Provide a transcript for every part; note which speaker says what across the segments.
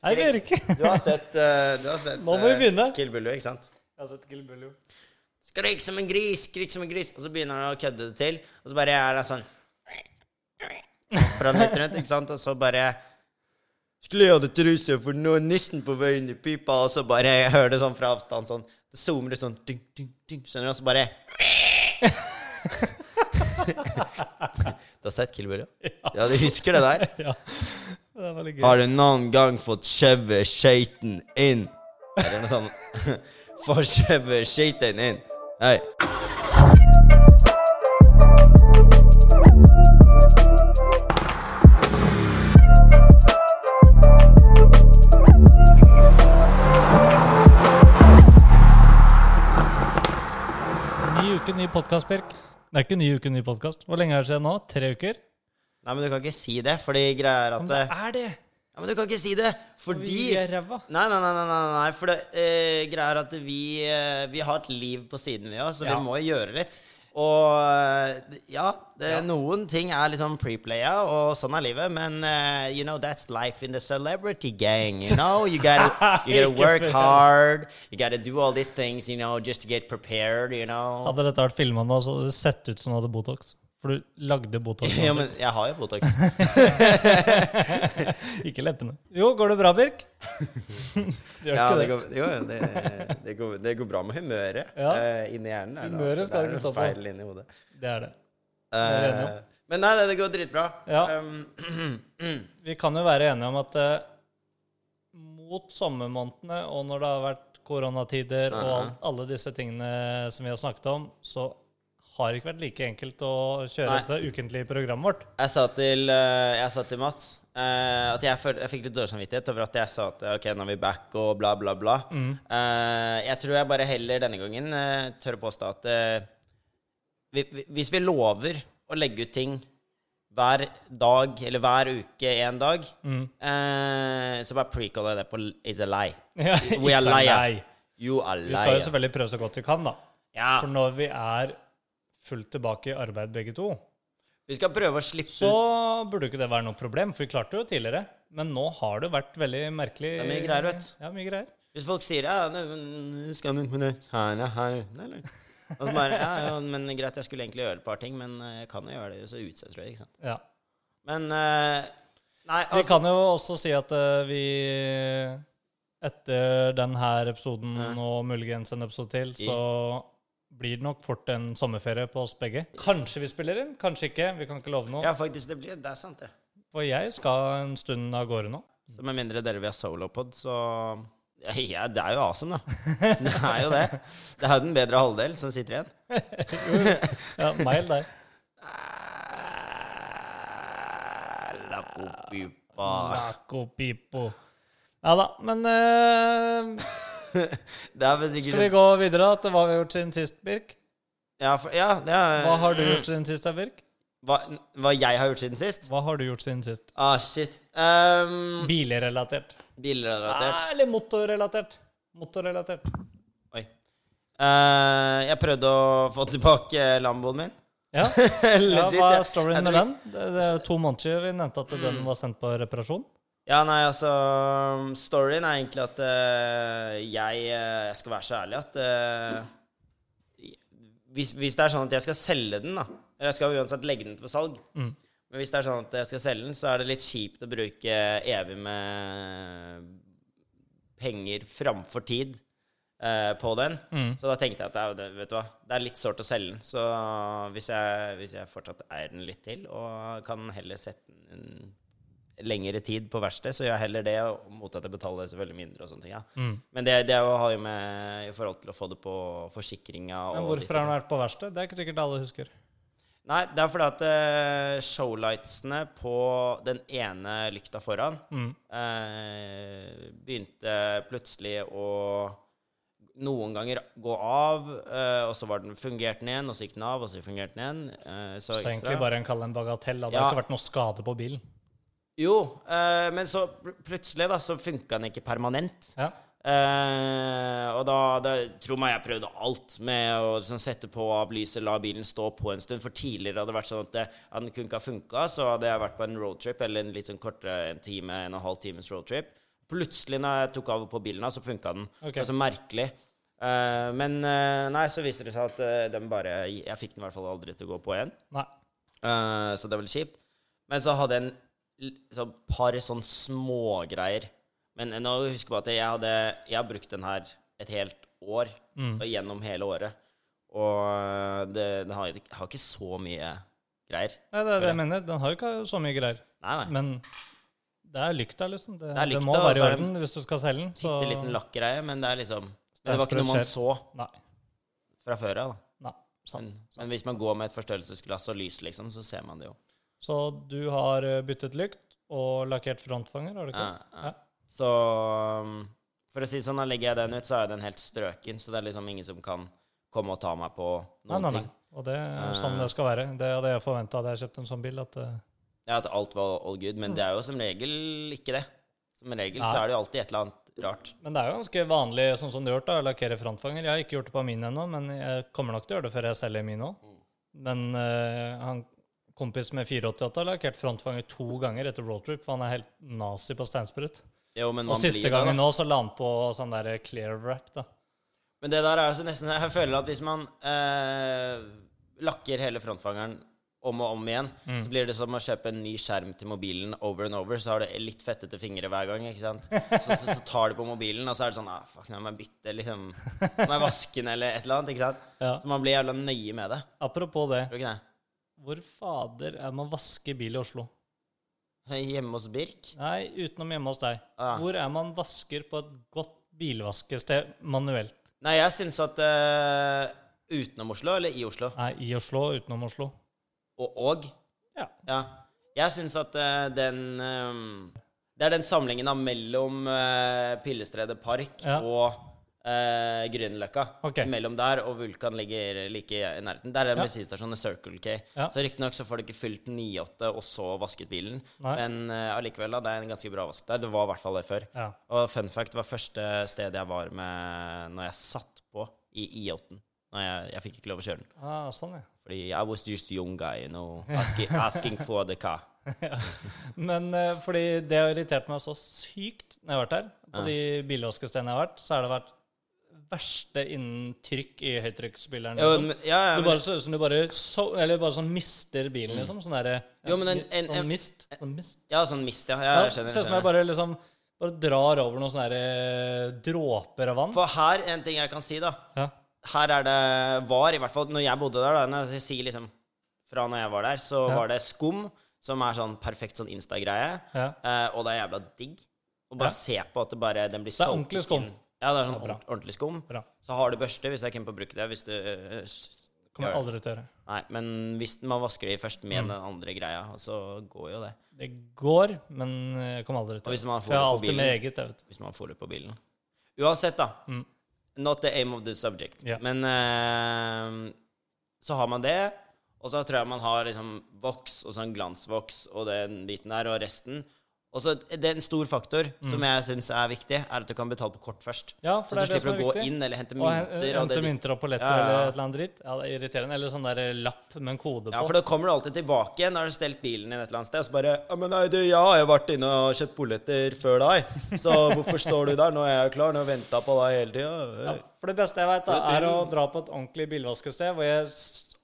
Speaker 1: Hei, Birk.
Speaker 2: Du har sett, uh, du har sett
Speaker 1: Nå må vi
Speaker 2: begynne.
Speaker 1: begynne.
Speaker 2: Kill Bill, ikke sant?
Speaker 1: Jeg har sett Kill Bill.
Speaker 2: Skrik som en gris, skrik som en gris. Og så begynner han å kødde det til. Og så bare er det sånn Fra han litt rundt, ikke sant? Og så bare Skulle jeg hadde truse, for nå er nissen på vei inn i pipa. Og så bare jeg hører det sånn fra avstand sånn Det zoomer det sånn ding, ding, ding. Skjønner du? Og så bare Du har sett Kill Bill, ja? Ja, du husker det der?
Speaker 1: Ja. Det er veldig gøy.
Speaker 2: Har du noen gang fått skjeve skøyten inn? Eller noe sånt. Få skjeve skøyten inn. Hei.
Speaker 1: Ny uke, ny podkast, Birk. Det er ikke ny uke, ny podkast. Hvor lenge er det siden nå? Tre uker?
Speaker 2: Nei, men du kan ikke si det, fordi greia er at
Speaker 1: Men det er det!
Speaker 2: Ja, men du kan ikke si det, fordi
Speaker 1: Vi er ræva.
Speaker 2: Nei, nei, nei, nei, nei, nei for det eh, greia er at vi, eh, vi har et liv på siden, vi òg, så
Speaker 1: Ja.
Speaker 2: vi må jo gjøre litt. Og eh, ja, det, noen ting er liksom preplaya, og sånn er livet, men eh, you know, that's life in the celebrity gang, you know? You gotta, you gotta
Speaker 1: Ikke
Speaker 2: work
Speaker 1: for-
Speaker 2: hard, you gotta do all these things, you know, just to get prepared, you know?
Speaker 1: Hadde dette vært filma nå, så hadde det sett ut som du hadde Botox. For du lagde Botox.
Speaker 2: Ja, men jeg har jo Botox.
Speaker 1: Ikke leppene. Jo, går det bra, Birk? Gjør
Speaker 2: Ja,
Speaker 1: ikke
Speaker 2: det
Speaker 1: det?
Speaker 2: går, jo, det, det, går, det går bra med humøret
Speaker 1: Ja.
Speaker 2: uh, inni hjernen. er det,
Speaker 1: Humøret skal
Speaker 2: det
Speaker 1: ikke stå på.
Speaker 2: Feil inni hodet.
Speaker 1: Det er det.
Speaker 2: Eh,
Speaker 1: er vi
Speaker 2: men nei, det, det går dritbra.
Speaker 1: Ja.
Speaker 2: Um,
Speaker 1: Vi kan jo være enige om at uh, mot sommermånedene og når det har vært koronatider og
Speaker 2: Ja.
Speaker 1: alt, alle disse tingene som vi har snakket om, så har ikke vært like enkelt å kjøre
Speaker 2: Nei.
Speaker 1: dette ukentlige programmet vårt.
Speaker 2: jeg, sa til, eh, jeg sa til Mats Uh, at jeg, føl, jeg fikk litt dårlig samvittighet over at jeg sa at ok, nå er vi back og bla, bla, bla.
Speaker 1: Mm.
Speaker 2: Uh, jeg tror jeg bare heller denne gangen uh, tør å påstå at eh, vi, vi, hvis vi lover å legge ut ting hver dag eller hver uke en dag,
Speaker 1: Mm.
Speaker 2: eh, så bare precaller jeg det på is a lie.
Speaker 1: Yeah,
Speaker 2: We are
Speaker 1: lie.
Speaker 2: You are
Speaker 1: Vi skal jo selvfølgelig prøve så godt vi kan, da.
Speaker 2: Ja,
Speaker 1: For når vi er fullt tilbake i arbeid begge to,
Speaker 2: vi skal prøve å slippe
Speaker 1: så burde ikke det være noe problem, for vi klarte det jo tidligere. Men nå har det vært veldig merkelig.
Speaker 2: Det er mye greier, vet du.
Speaker 1: Ja, mye greier.
Speaker 2: Hvis folk sier ja, nå skal du med det her, her, eller? Og så bare, ja, ja, men greit, jeg skulle egentlig gjøre et par ting, men jeg kan jo gjøre det, så utsetter du det, ikke sant?
Speaker 1: Ja.
Speaker 2: Men eh, Nei,
Speaker 1: Vi
Speaker 2: altså
Speaker 1: kan jo også si at eh, vi etter denne episoden og muligens en episode til, så blir det nok fort en sommerferie på oss begge. Kanskje vi spiller inn, kanskje ikke. Vi kan ikke love noe.
Speaker 2: Ja, faktisk, det blir Det er sant, det.
Speaker 1: For jeg skal en stund av gårde nå.
Speaker 2: Så med mindre dere vil ha solopod, så ja, ja, det er jo awesome, da. Det er jo det. Det er jo den bedre halvdel som sitter igjen.
Speaker 1: Ja, Mail deg.
Speaker 2: La copipa.
Speaker 1: Naco pipo. Ja da, men eh,
Speaker 2: Er vel
Speaker 1: skal vi gå videre til hva vi har gjort siden sist, Birk?
Speaker 2: Ja, for, ja det er,
Speaker 1: Hva har du gjort siden sist, da, Birk?
Speaker 2: Hva, hva jeg har gjort siden sist?
Speaker 1: Hva har du gjort siden sist?
Speaker 2: Ah, shit. Um,
Speaker 1: Bilrelatert.
Speaker 2: Bilrelatert.
Speaker 1: Ah, eller motorrelatert. Motorrelatert.
Speaker 2: Oi. Uh, jeg prøvde å få tilbake Lamboen min.
Speaker 1: Ja. Ja,
Speaker 2: Legit.
Speaker 1: hva er storyen med den? Det, det er to måneder siden vi nevnte at den var sendt på reparasjon.
Speaker 2: Ja, nei, altså Storyen er egentlig at uh, jeg, eh, jeg skal være så ærlig at uh, hvis, hvis det er sånn at jeg skal selge den, da Eller jeg skal uansett legge den ut for salg.
Speaker 1: Mm.
Speaker 2: Men hvis det er sånn at jeg skal selge den, så er det litt kjipt å bruke evig med penger framfor tid uh, på den.
Speaker 1: Mm.
Speaker 2: Så da tenkte jeg at det vet du hva, det er litt sårt å selge den. Så hvis jeg, hvis jeg fortsatt eier den litt til, og kan heller sette den en lengre tid på verksted, så gjør jeg heller det, mot at jeg betaler selvfølgelig mindre og sånne ting. Ja.
Speaker 1: Mm.
Speaker 2: Men det, det har jo med i forhold til å få det på forsikringa
Speaker 1: Men hvorfor har den vært på verksted? Det er ikke sikkert alle husker.
Speaker 2: Nei, det er fordi at uh, showlightsene på den ene lykta foran
Speaker 1: Mm.
Speaker 2: uh, begynte plutselig å noen ganger gå av, uh, og så var den fungert den igjen, og så gikk den av, og så fungerte den igjen. Uh, så
Speaker 1: Så egentlig bare en kall en bagatell. Det
Speaker 2: Ja.
Speaker 1: har ikke vært noe skade på bilen.
Speaker 2: Jo, eh, men så plutselig da, så funka den ikke permanent.
Speaker 1: Ja.
Speaker 2: Eh, og da, da Tro meg, jeg prøvde alt med å sånn, sette på av lyset, la bilen stå på en stund. For tidligere hadde det vært sånn at det, at den kunne ikke ha funka, så hadde jeg vært på en roadtrip, eller en litt sånn kortere en time, en og en halv times roadtrip. Plutselig, når jeg tok av på bilen, så funka den.
Speaker 1: Okay.
Speaker 2: Det var så merkelig. Eh, men eh, nei, så viser det seg at eh, den bare Jeg fikk den i hvert fall aldri til å gå på igjen.
Speaker 1: Nei.
Speaker 2: Eh, så det var litt kjipt. Men så hadde jeg en så par sånn smågreier. Men nå husk på at jeg hadde Jeg har brukt den her et helt år. Og gjennom hele året. Og eh, det, den har, har ikke så mye greier.
Speaker 1: Nei, det er det jeg mener. Den har ikke så mye greier.
Speaker 2: Nei, nei.
Speaker 1: Men det er lykta, liksom. Det, det
Speaker 2: lykta,
Speaker 1: må være i orden hvis du skal selge den. Så
Speaker 2: Bitte liten lakkgreie, men det er liksom Det var ikke noe man så
Speaker 1: Nei.
Speaker 2: fra før av.
Speaker 1: Sant.
Speaker 2: Men, men hvis man går med et forstørrelsesglass og lys, liksom, så ser man det jo.
Speaker 1: Så du har eh, byttet lykt og lakkert frontfanger, har du ikke?
Speaker 2: Ja, ja. Så um, for å si sånn, da legger jeg den ut, så er den helt strøken, så det er liksom ingen som kan komme og ta meg på
Speaker 1: Nei,
Speaker 2: noen
Speaker 1: nei, nei.
Speaker 2: ting.
Speaker 1: Og det er sånn
Speaker 2: Eh.
Speaker 1: det skal være. Det hadde jeg forventa hadde jeg kjøpt en sånn bil. At, eh,
Speaker 2: Ja, at alt var all good, men det er jo som regel ikke det. Som regel så er det jo alltid et eller annet rart.
Speaker 1: men det er jo ganske vanlig, sånn som du har gjort, å lakkere frontfanger. Jeg har ikke gjort det på min ennå, men jeg kommer nok til å gjøre det før jeg selger min òg.
Speaker 2: Mm.
Speaker 1: Men uh, han kompis med 488 har lakkert frontfanger to ganger etter roadtrip, for han er helt nazi på steinsprut.
Speaker 2: Jo, men
Speaker 1: Og
Speaker 2: man
Speaker 1: siste gangen nå så la han på sånn der clear wrap, da.
Speaker 2: Men det der er altså nesten Jeg føler at hvis man eh, lakker hele frontfangeren om og om igjen,
Speaker 1: Mm.
Speaker 2: så blir det som å kjøpe en ny skjerm til mobilen over and over. Så har det litt fettete fingre hver gang. ikke sant? Så, så, så tar du på mobilen, og så er det sånn ah, Fuck, nå må jeg bytte, liksom. Nå må jeg vaske den, eller et eller annet. ikke sant?
Speaker 1: Ja.
Speaker 2: Så man blir jævla nøye med det.
Speaker 1: Apropos det,
Speaker 2: det?
Speaker 1: Hvor fader er man vasker bil i Oslo?
Speaker 2: Hjemme hos Birk?
Speaker 1: Nei, utenom hjemme hos deg.
Speaker 2: Ah.
Speaker 1: Hvor er man vasker på et godt bilvaskested manuelt?
Speaker 2: Nei, jeg syns at uh, utenom Oslo, eller i Oslo,
Speaker 1: Nei, i Oslo, utenom Oslo.
Speaker 2: og og
Speaker 1: Ja.
Speaker 2: Ja. Jeg syns at uh, den um, Det er den samlingen av mellom uh, Pillestredet Park
Speaker 1: Ja.
Speaker 2: og uh, Grünerløkka.
Speaker 1: Okay.
Speaker 2: Mellom der og Vulkan ligger like i nærheten. Der er
Speaker 1: Ja.
Speaker 2: bensinstasjonen Circle K.
Speaker 1: Ja.
Speaker 2: Så riktignok så får du ikke fylt 9-8 og så vasket bilen,
Speaker 1: Nei.
Speaker 2: men eh, allikevel, da, det er en ganske bra vask der. Det var i hvert fall det før.
Speaker 1: Ja.
Speaker 2: Og fun fact var første sted jeg var med når jeg satt på i I8. Når jeg, jeg fikk ikke lov å kjøre den.
Speaker 1: Ah, sånn, ja.
Speaker 2: Fordi I was just young guy, you know, asking, asking for the car.
Speaker 1: Men uh, fordi det har irritert meg så sykt når jeg har vært her. På
Speaker 2: Ja.
Speaker 1: de bilvaskestedene jeg har vært, så har det vært verste innen trykk i høytrykksspilleren. Liksom.
Speaker 2: ja, ja,
Speaker 1: Du bare, så, som du bare, så, eller bare sånn mister bilen, liksom. Sånn derre
Speaker 2: ja, en- en-
Speaker 1: sånn mist. Sånn mist.
Speaker 2: ja, sånn mist, ja.
Speaker 1: Ja,
Speaker 2: Jeg
Speaker 1: Ser ut som jeg bare liksom bare drar over noen sånne der, eh, dråper av vann.
Speaker 2: For her, en ting jeg kan si, da.
Speaker 1: Ja.
Speaker 2: Her er det Var, i hvert fall når jeg bodde der, da. Når jeg sier liksom Fra når jeg var der, så
Speaker 1: Ja.
Speaker 2: var det skum, som er sånn perfekt sånn Insta-greie.
Speaker 1: Ja.
Speaker 2: Eh, og det er jævla digg. Og bare se på at det bare Den blir
Speaker 1: Det er
Speaker 2: solgt
Speaker 1: ordentlig skum.
Speaker 2: Ja, det er sånn
Speaker 1: Ja,
Speaker 2: ordentlig skum.
Speaker 1: Bra.
Speaker 2: Så har du børste, hvis du er keen på å bruke det. Hvis du eh,
Speaker 1: Kommer jeg aldri til å gjøre.
Speaker 2: Nei, men hvis man vasker det først
Speaker 1: Mm.
Speaker 2: med den andre greia, så går jo det.
Speaker 1: Det går, men jeg kommer aldri til
Speaker 2: å gjøre får
Speaker 1: For jeg har
Speaker 2: det
Speaker 1: alltid med eget, jeg vet.
Speaker 2: Hvis man får det på bilen. Uansett, da.
Speaker 1: Mm.
Speaker 2: Not the aim of the subject.
Speaker 1: Yeah.
Speaker 2: Men eh, så har man det, og så tror jeg man har liksom voks og sånn glansvoks og den biten der, og resten. Og så det er En stor faktor som jeg syns er viktig, er at du kan betale på kort først.
Speaker 1: Mm. Ja,
Speaker 2: Så
Speaker 1: for
Speaker 2: du
Speaker 1: det er det
Speaker 2: slipper å gå
Speaker 1: viktig.
Speaker 2: inn eller hente mynter. Og
Speaker 1: hente
Speaker 2: det,
Speaker 1: mynter og polletter
Speaker 2: Ja, ja.
Speaker 1: eller et eller annet dritt. Ja, det er irriterende. Eller sånn der lapp med en kode på.
Speaker 2: ja, for da kommer du alltid tilbake når du har stelt bilen din et eller annet sted, og så bare Ja, men nei, du, jeg har jo vært inne og kjøpt polletter før deg, så hvorfor står du der? Nå er jeg klar, nå har jeg venta på deg hele tida.
Speaker 1: Ja, for det beste jeg da, er å dra på et ordentlig bilvaskested hvor jeg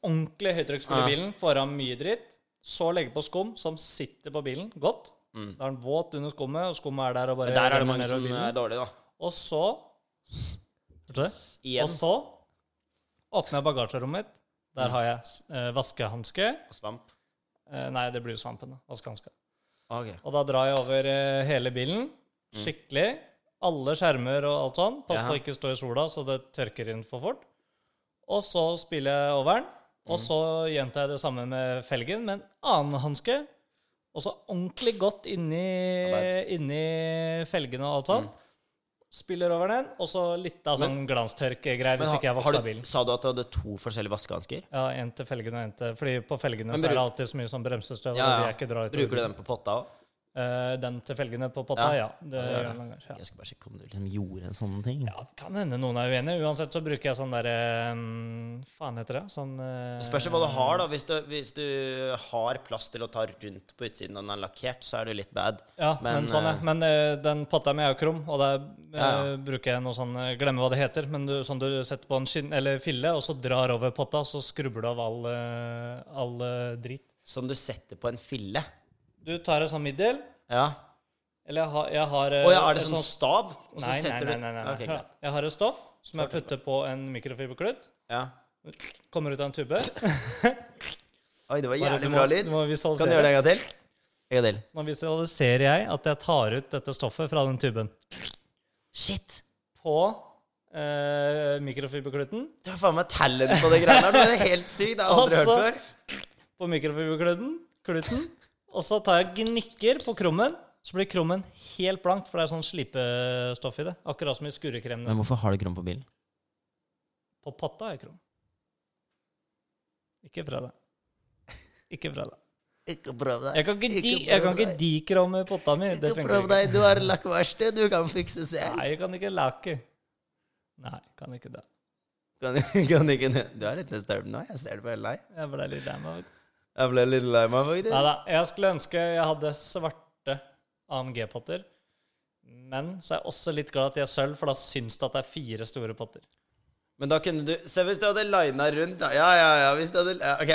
Speaker 1: ordentlig høytrykksspyler
Speaker 2: Ja.
Speaker 1: bilen, får av mye dritt, så legge på skum som sitter på bilen godt.
Speaker 2: Mm.
Speaker 1: Da er den våt under skummet, og skummet er der og bare
Speaker 2: Men der er det mange som er dårlige, da.
Speaker 1: Og så Hørte du det?
Speaker 2: Igjen.
Speaker 1: Og så åpner jeg bagasjerommet mitt.
Speaker 2: Mm.
Speaker 1: Der har jeg eh, vaskehanske.
Speaker 2: Og svamp.
Speaker 1: Eh, nei, det blir jo svampen. da. Vaskehanske.
Speaker 2: Okay.
Speaker 1: Og da drar jeg over eh, hele bilen. Skikkelig. Alle skjermer og alt sånn. Pass på
Speaker 2: Mm. Ja.
Speaker 1: å ikke stå i sola, så det tørker inn for fort. Og så spiller jeg over den.
Speaker 2: Mm.
Speaker 1: Og så gjentar jeg det samme med felgen med en annen hanske. Og så ordentlig godt inni, inni felgene og alt
Speaker 2: Mm.
Speaker 1: sånn. Spiller over den, og så litt av sånn glanstørkegreier hvis ikke jeg
Speaker 2: du,
Speaker 1: bilen.
Speaker 2: sa du at du hadde to forskjellige vaskehansker?
Speaker 1: Ja, en til felgene og en til Fordi på felgene
Speaker 2: Men
Speaker 1: så er det alltid så mye sånn bremsestøv,
Speaker 2: Ja, ja.
Speaker 1: er.
Speaker 2: Bruker du den på potta òg?
Speaker 1: Eh, den til felgene på potta, ja.
Speaker 2: Ja.
Speaker 1: Det
Speaker 2: Ja, det.
Speaker 1: Ja.
Speaker 2: Jeg skal bare sjekke om du liksom gjorde sånn ting.
Speaker 1: ja, det kan hende noen er uenig. Uansett så bruker jeg sånn derre um, Faen heter det? Sånn
Speaker 2: uh, spørs hva du har, da. Hvis du, hvis du har plass til å ta rundt på utsiden og den er lakkert, så er det litt bad.
Speaker 1: Ja, men,
Speaker 2: Men,
Speaker 1: sånn, ja.
Speaker 2: eh,
Speaker 1: Men uh, den potta mi er jo krum, og der
Speaker 2: uh,
Speaker 1: bruker jeg noe sånn eh, Glemmer hva det heter, men du, sånn du setter på en skinn, eller fille, og så drar over potta, så skrubber du av all, eh, all eh, drit.
Speaker 2: Som du setter på en fille.
Speaker 1: Du tar en sånn middel,
Speaker 2: Ja.
Speaker 1: eller jeg har, jeg har
Speaker 2: oh, ja, er det
Speaker 1: et
Speaker 2: sånn stav? Og så
Speaker 1: Nei, nei,
Speaker 2: setter
Speaker 1: nei. nei, nei.
Speaker 2: Ok,
Speaker 1: Ja. Jeg har et stoff som jeg putter på en mikrofiberklut.
Speaker 2: Ja.
Speaker 1: Kommer ut av en tube.
Speaker 2: Oi, det var jævlig bra lyd. Kan du gjøre det en gang til? En gang til.
Speaker 1: Så nå visualiserer jeg at jeg tar ut dette stoffet fra den tuben.
Speaker 2: Shit!
Speaker 1: På eh, mikrofiberkluten.
Speaker 2: Du har faen meg talent på det greiene her. Du er helt sykt. Det har jeg aldri hørt før.
Speaker 1: på mikrofiberkluten, kluten, og så tar jeg gnikker på krummen, så blir krummen helt blankt, for det er sånn slipestoff i det. Akkurat som i skurrekrem.
Speaker 2: Men hvorfor har du krum på bilen?
Speaker 1: På potta er krum. Ikke prøv deg. Ikke prøv deg.
Speaker 2: Ikke prøv deg.
Speaker 1: Jeg kan ikke,
Speaker 2: Ikke
Speaker 1: di, kan ikke
Speaker 2: deg.
Speaker 1: potta mi. Det
Speaker 2: Ikke prøv deg. Du har lakkverksted. Du kan fikse selv.
Speaker 1: Nei, jeg kan ikke lakke. Nei, kan ikke det.
Speaker 2: Kan, kan ikke Du er litt disturbed nå. Jeg ser det på hele deg.
Speaker 1: Jeg ble litt lei meg.
Speaker 2: Jeg ble litt lei meg.
Speaker 1: Nei da. Jeg skulle ønske jeg hadde svarte AMG-potter. Men så er jeg også litt glad at de er sølv, for da syns det at det er fire store potter.
Speaker 2: Men da kunne du Se hvis du hadde lina rundt da. Ja, ja, ja. Hvis du hadde ja, Ok,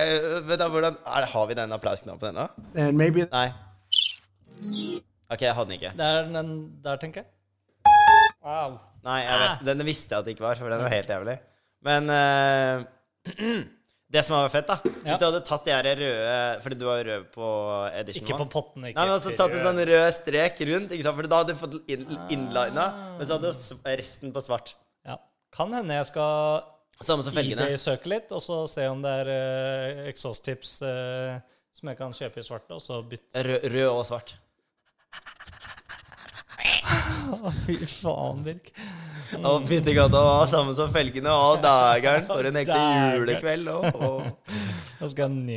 Speaker 2: vet du hvordan er, Har vi den applausknappen ennå?
Speaker 3: and maybe
Speaker 2: Nei. Ok, jeg hadde den ikke.
Speaker 1: Det er den der, tenker jeg. Wow.
Speaker 2: Nei, jeg vet, den visste jeg at det ikke var, for den var helt jævlig. Men eh, det som hadde vært fett, da Hvis
Speaker 1: Ja.
Speaker 2: du hadde tatt de her røde Fordi du var rød på edition
Speaker 1: Ikke på potten. Ikke
Speaker 2: Nei, men altså tatt en sånn rød strek rundt, ikke sant? Fordi da hadde du fått inn, inlina. Men så hadde du resten på svart.
Speaker 1: Ja. Kan hende jeg skal
Speaker 2: Samme som felgene.
Speaker 1: eBay-søke litt, og så se om det er uh, exhaust-tips eh, som jeg kan kjøpe i svart, og så bytte.
Speaker 2: Rød, rød og svart.
Speaker 1: Fy faen, Birk.
Speaker 2: Og fyttegata var samme som felgene. Å, dægeren, for en ekte julekveld. Og,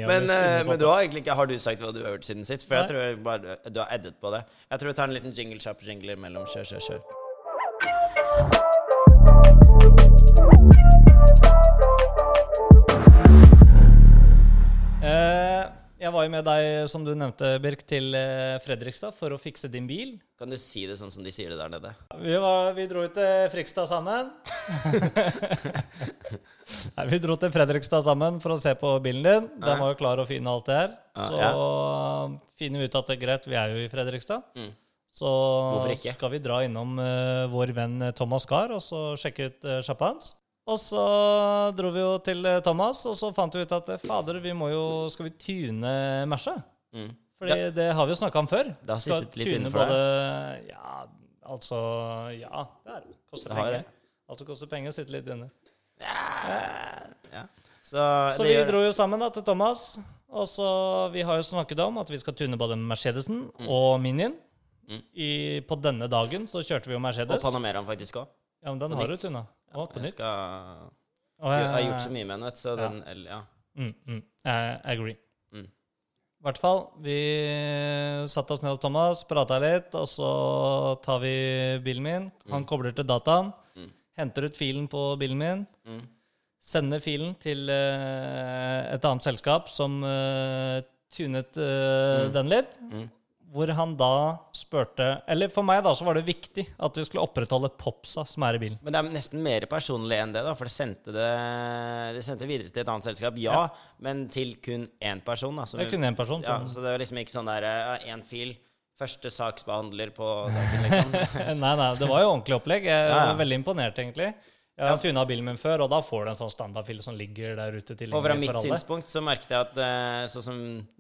Speaker 2: Men, eh, men du har egentlig ikke Har du sagt hva du har gjort siden sist? For jeg tror jeg bare du har eddet på det. Jeg tror vi tar en liten jingle kjapp jingle mellom kjør, kjør, kjør.
Speaker 1: Jeg var jo med deg, som du nevnte, Birk, til eh, Fredrikstad for å fikse din bil.
Speaker 2: Kan du si det sånn som de sier det der nede?
Speaker 1: Vi, var, vi dro ut til Frikstad sammen. Nei, vi dro til Fredrikstad sammen for å se på bilen din. Den var jo klar og fin og alt det her.
Speaker 2: Ja,
Speaker 1: Så finner vi ut at det er greit, vi er jo i Fredrikstad.
Speaker 2: Mm.
Speaker 1: Så skal vi dra innom uh, vår venn Thomas Gahr og så sjekke ut uh, sjappa hans. Og så dro vi jo til eh, Thomas, og så fant vi ut at eh, fader, vi må jo Skal vi tune Merca?
Speaker 2: Mm.
Speaker 1: Fordi det har vi jo snakka om før.
Speaker 2: Det har
Speaker 1: Skal
Speaker 2: sittet litt
Speaker 1: tune
Speaker 2: innenfor
Speaker 1: både, Ja, altså Ja, det er det. Koster
Speaker 2: Det
Speaker 1: penger. Alt som koster penger, sitter litt inne.
Speaker 2: Ja. Så,
Speaker 1: Så vi
Speaker 2: gjør-
Speaker 1: dro jo sammen da til Thomas. Og så Vi har jo snakket om at vi skal tune både Mercedesen og Minien.
Speaker 2: Mm.
Speaker 1: I, på denne dagen så kjørte vi jo Mercedes. Og.
Speaker 2: Panameraen faktisk òg.
Speaker 1: Ja, men den
Speaker 2: på
Speaker 1: har du tuna. Å, på
Speaker 2: Jeg,
Speaker 1: nytt.
Speaker 2: skal, jeg har gjort så mye med den, vet du. Så
Speaker 1: Ja.
Speaker 2: den L, Ja.
Speaker 1: Mm, mm. Jeg agree.
Speaker 2: Mm.
Speaker 1: I hvert fall. Vi satte oss ned hos Thomas, prata litt, og så tar vi bilen min. Han kobler til dataen,
Speaker 2: Mm.
Speaker 1: henter ut filen på bilen min,
Speaker 2: Mm.
Speaker 1: sender filen til uh, et annet selskap som uh, tunet eh, den litt. Hvor han da spurte Eller for meg da så var det viktig at vi skulle opprettholde popsa som er i bilen.
Speaker 2: Men det er nesten mer personlig enn det, da, for det sendte det Det sendte videre til et annet selskap, ja, men til kun én person. Da,
Speaker 1: Det er kun én person.
Speaker 2: ja, så det var liksom ikke sånn der én fil, første saksbehandler på dagen, liksom.
Speaker 1: nei, nei, det var jo ordentlig opplegg. Jeg
Speaker 2: Ja, ja.
Speaker 1: var veldig imponert, egentlig. Jeg har tuna bilen min før, og da får du en sånn standardfil som ligger der ute
Speaker 2: Og fra mitt synspunkt så merket jeg at eh, sånn som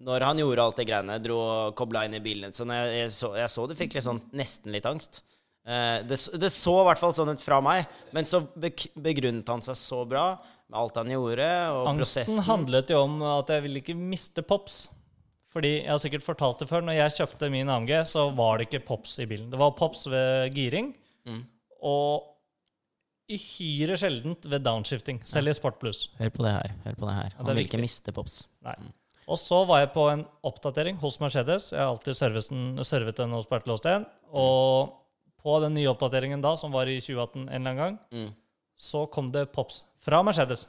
Speaker 2: når han gjorde alt det greiene, dro og kobla inn i bilen Så når jeg, jeg, så, jeg så du fikk litt sånn, nesten litt angst. Eh, det, det så i hvert fall sånn ut fra meg, men så begrunnet han seg så bra med alt han gjorde, og
Speaker 1: Angsten
Speaker 2: prosessen.
Speaker 1: handlet jo om at jeg ville ikke miste pops. Fordi jeg har sikkert fortalt det før, når jeg kjøpte min AMG, så var det ikke pops i bilen. Det var pops ved giring,
Speaker 2: Mm.
Speaker 1: og uhyre sjeldent ved downshifting, selv i Sport Pluss.
Speaker 2: Hør på det her. hør på det her
Speaker 1: det er
Speaker 2: Han vil ikke miste pops.
Speaker 1: Nei. Og så var jeg på en oppdatering hos Mercedes. Jeg har alltid servet den, hos Bertil Osten. Og på den nye oppdateringen da, som var i 2018 en eller annen gang,
Speaker 2: Mm.
Speaker 1: så kom det pops fra Mercedes.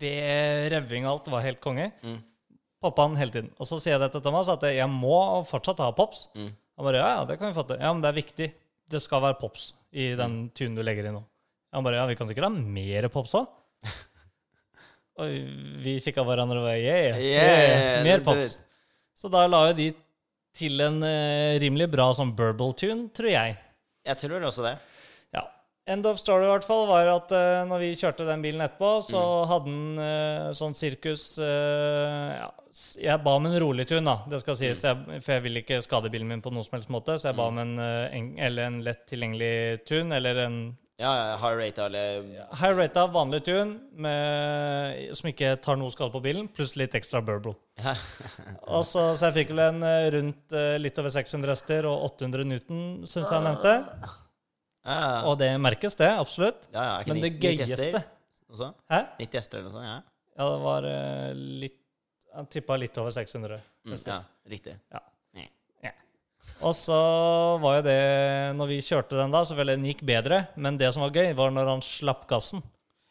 Speaker 1: Ved revving og alt var helt konge.
Speaker 2: Mm.
Speaker 1: Poppa han hele tiden. Og så sier jeg det til Thomas at jeg må fortsatt ha pops.
Speaker 2: Mm.
Speaker 1: Han bare ja, ja, det kan vi til. Ja, men det er viktig. Det skal være pops i den
Speaker 2: Mm.
Speaker 1: tunen du legger i nå. Han bare ja, vi kan sikkert ha mer pops òg. og vi kikka hverandre og bare yeah, yeah,
Speaker 2: Yeah,
Speaker 1: mer pops. Så da la jo de til en uh, rimelig bra sånn burble-tune, tror jeg.
Speaker 2: Jeg tror også det.
Speaker 1: Ja. End of story i hvert fall var at uh, når vi kjørte den bilen etterpå, så hadde den uh, sånn sirkus ja, Jeg ba om en rolig tune, da, det skal sies. Jeg, for jeg vil ikke skade bilen min på noen som helst måte. Så jeg ba om en, en, eller en lett tilgjengelig tune, eller en
Speaker 2: Ja, high rate eller
Speaker 1: high rate av vanlig tune med, som ikke tar noe skade på bilen, pluss litt ekstra burble.
Speaker 2: ja.
Speaker 1: Og så, så jeg fikk vel en eh, rundt eh, litt over 600 hester og 800 Newton, syns jeg nevnte.
Speaker 2: Ja, ja.
Speaker 1: Og det merkes, det. Absolutt.
Speaker 2: ja, ja, ikke
Speaker 1: Men det gøyeste
Speaker 2: hester også?
Speaker 1: Hæ?
Speaker 2: 90 hester eller noe sånt? Ja.
Speaker 1: Ja, det var eh, litt Han tippa litt over 600.
Speaker 2: Mm, ja, riktig.
Speaker 1: Ja. Og så var jo det Når vi kjørte den da, så vel den gikk bedre. Men det som var gøy, var når han slapp gassen.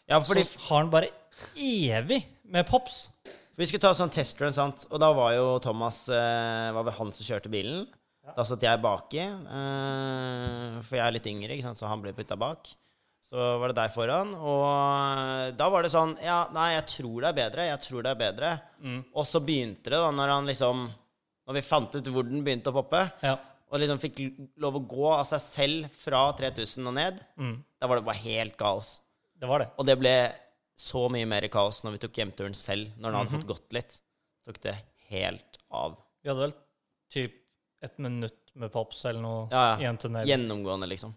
Speaker 2: Ja, fordi
Speaker 1: så har han bare evig med pops.
Speaker 2: For vi skulle ta sånn testrun, sant? og da var jo Thomas eh, Var vel han som kjørte bilen. Da satt jeg baki, eh, for jeg er litt yngre, ikke sant? så han ble putta bak. Så var det deg foran, og eh, da var det sånn Ja, nei, jeg tror det er bedre. Jeg tror det er bedre. Og så begynte det, da, når han liksom Når vi fant ut hvor den begynte å poppe,
Speaker 1: Ja.
Speaker 2: og liksom fikk lov å gå av seg selv fra 3000 og ned, da var det bare helt kaos.
Speaker 1: Det var det.
Speaker 2: Og det ble så mye mer kaos når vi tok hjemturen selv, når den hadde
Speaker 1: Mhm.
Speaker 2: fått gått litt. Tok det helt av.
Speaker 1: Vi hadde vel typ et minutt med pops eller noe
Speaker 2: Ja,
Speaker 1: i
Speaker 2: ja.
Speaker 1: en tunnel.
Speaker 2: Gjennomgående, liksom.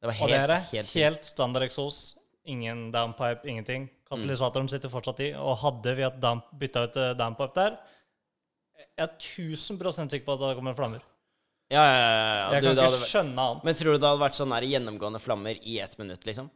Speaker 2: Det var
Speaker 1: Og det
Speaker 2: helt,
Speaker 1: det.
Speaker 2: helt,
Speaker 1: helt, standard eksos. Ingen downpipe, ingenting. Katalysatoren sitter fortsatt i. Og hadde vi hatt bytta ut eh, downpipe der, jeg er 1000% sikker på at det kommer flammer.
Speaker 2: Ja, ja, ja. ja.
Speaker 1: Jeg
Speaker 2: Du,
Speaker 1: kan ikke
Speaker 2: vært-
Speaker 1: skjønne annet.
Speaker 2: Men tror du det hadde vært sånn gjennomgående flammer i ett minutt, liksom?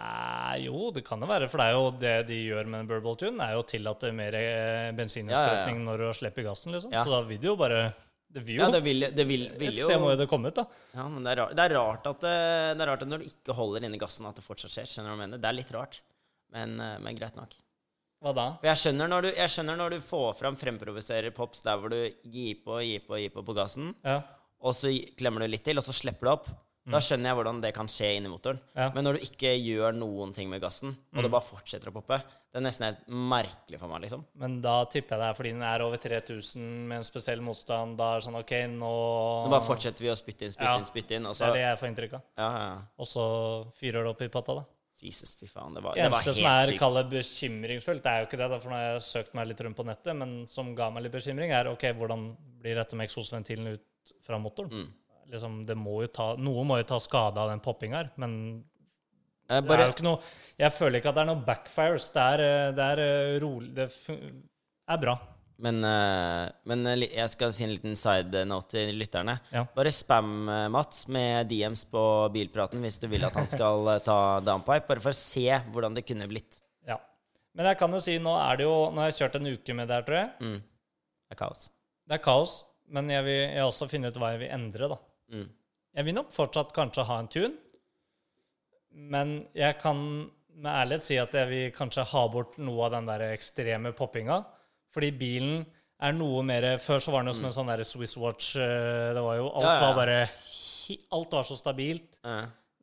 Speaker 1: Nei, jo, det kan det være. For det er jo det de gjør med en Burble Tune, er jo å tillate mer eh, bensininnsprøytning når du slipper gassen, liksom. Så da vil det jo bare Det vil jo
Speaker 2: Ja, det vil, det vil, vil
Speaker 1: Et sted må jo det komme ut, da.
Speaker 2: Ja, men det er, rart, det, er rart at det, det er rart at når du ikke holder inni gassen, at det fortsatt skjer. Skjønner du hva jeg mener? Det er litt rart. Men, eh, men greit nok.
Speaker 1: Hva da?
Speaker 2: For jeg skjønner når du, jeg skjønner når du får fram fremprovoserer pops der hvor du gir på, gir på, gir på på gassen,
Speaker 1: Ja.
Speaker 2: og så klemmer du litt til, og så slipper du opp. Da skjønner jeg hvordan det kan skje inni motoren.
Speaker 1: Mm. Ja.
Speaker 2: Men når du ikke gjør noen ting med gassen, og det bare fortsetter å poppe, det er nesten helt merkelig for meg, liksom.
Speaker 1: Men da tipper jeg det er fordi den er over 3000 med en spesiell motstand. Da er det sånn OK, nå
Speaker 2: Nå bare fortsetter vi å spytte inn, spytte
Speaker 1: Ja.
Speaker 2: inn, spytte inn, og
Speaker 1: Det er det jeg får inntrykk av.
Speaker 2: Ja.
Speaker 1: Og så fyrer det opp i potta, da.
Speaker 2: Jesus, fy faen. Det var,
Speaker 1: Det
Speaker 2: det var
Speaker 1: eneste som er
Speaker 2: sykt.
Speaker 1: bekymringsfullt, det er jo ikke det, da, for nå har jeg søkt meg litt rundt på nettet, men som ga meg litt bekymring, er OK, hvordan blir dette med eksosventilen ut fra motoren?
Speaker 2: Mm.
Speaker 1: Liksom, det må jo ta, noe må jo ta skade av den poppinga her, men
Speaker 2: Eh,
Speaker 1: det er jo ikke noe Jeg føler ikke at det er noe backfires. Det er, eh, det er eh, rolig Det er bra.
Speaker 2: Men, eh, men eh, jeg skal si en liten side note til lytterne.
Speaker 1: Ja.
Speaker 2: Bare spam eh, Mats med DMs på bilpraten hvis du vil at han skal ta downpipe, bare for å se hvordan det kunne blitt.
Speaker 1: Ja. Men jeg kan jo si, nå er det jo Nå har jeg kjørt en uke med det her, tror jeg.
Speaker 2: Mm. Det er kaos.
Speaker 1: Det er kaos, men jeg vil jeg også finne ut hva jeg vil endre, da.
Speaker 2: Mm.
Speaker 1: Jeg vil nok fortsatt kanskje ha en tune, men jeg kan med ærlighet si at jeg vil kanskje ha bort noe av den der ekstreme poppinga. Fordi bilen er noe mer Før så var den jo som en sånn der Swiss Watch. eh, Det var jo Alt
Speaker 2: Mm. Ja, ja, ja.
Speaker 1: var bare Alt var så stabilt.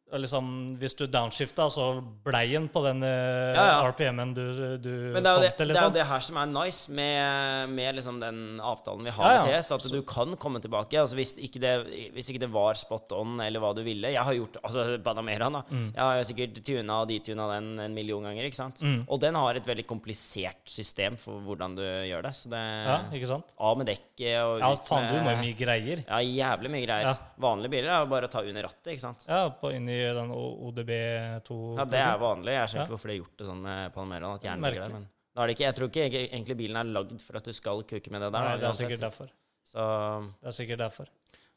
Speaker 1: Liksom, hvis du downshifta, så blei den på den eh,
Speaker 2: Ja, ja.
Speaker 1: RPM-en du, du
Speaker 2: Men det er, jo det,
Speaker 1: til,
Speaker 2: det er jo
Speaker 1: liksom.
Speaker 2: det her som er nice med, med liksom den avtalen vi har
Speaker 1: Ja,
Speaker 2: med TS, at du kan komme tilbake. Altså hvis, ikke det, hvis ikke det var spot on eller hva du ville Jeg har gjort altså Panameraen, da.
Speaker 1: Mm.
Speaker 2: Jeg har sikkert tuna og detuna den en million ganger. ikke sant?
Speaker 1: Mm.
Speaker 2: Og den har et veldig komplisert system for hvordan du gjør det. Så det
Speaker 1: Ja, ikke sant?
Speaker 2: Av med dekket og
Speaker 1: Ja, faen, du må jo mye greier.
Speaker 2: Ja, jævlig mye greier. Vanlige biler er jo bare å ta under rattet, ikke sant.
Speaker 1: Ja, på, inn i den ODB2
Speaker 2: Ja, det er vanlig. Jeg skjønner ikke hvorfor de har gjort det sånn med Panameraen. At hjernen ligger der, men da er det ikke, jeg tror ikke egentlig- bilen er lagd for at du skal kuke med det der.
Speaker 1: Nei, det er sikkert derfor.
Speaker 2: Så,
Speaker 1: Det er sikkert derfor.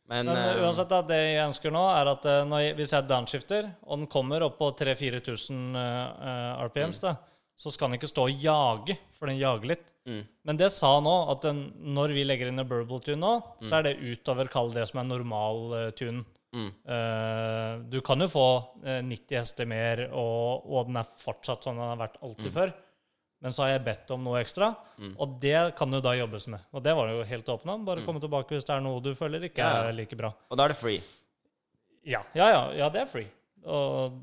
Speaker 2: men
Speaker 1: Men
Speaker 2: eh,
Speaker 1: uansett, da, det jeg ønsker nå, er at eh, når jeg, hvis jeg downshifter, og den kommer opp på 3000-4000 RPMs,
Speaker 2: Mm.
Speaker 1: da, så skal den ikke stå og jage, for den jager litt.
Speaker 2: Mm.
Speaker 1: Men det sa nå, at den, når vi legger inn en burble tune nå, så er det utover kall det som er normal uh, tune.
Speaker 2: Mm.
Speaker 1: Uh, du kan jo få eh, 90 hester mer, og, og den er fortsatt sånn den har vært alltid før. Men så har jeg bedt om noe ekstra,
Speaker 2: Mm.
Speaker 1: og det kan jo da jobbes med. Og det var jo helt åpna. Bare komme tilbake hvis det er noe du føler ikke
Speaker 2: Ja.
Speaker 1: er like bra.
Speaker 2: Og da er det free.
Speaker 1: Ja, ja, ja, ja det er free. Og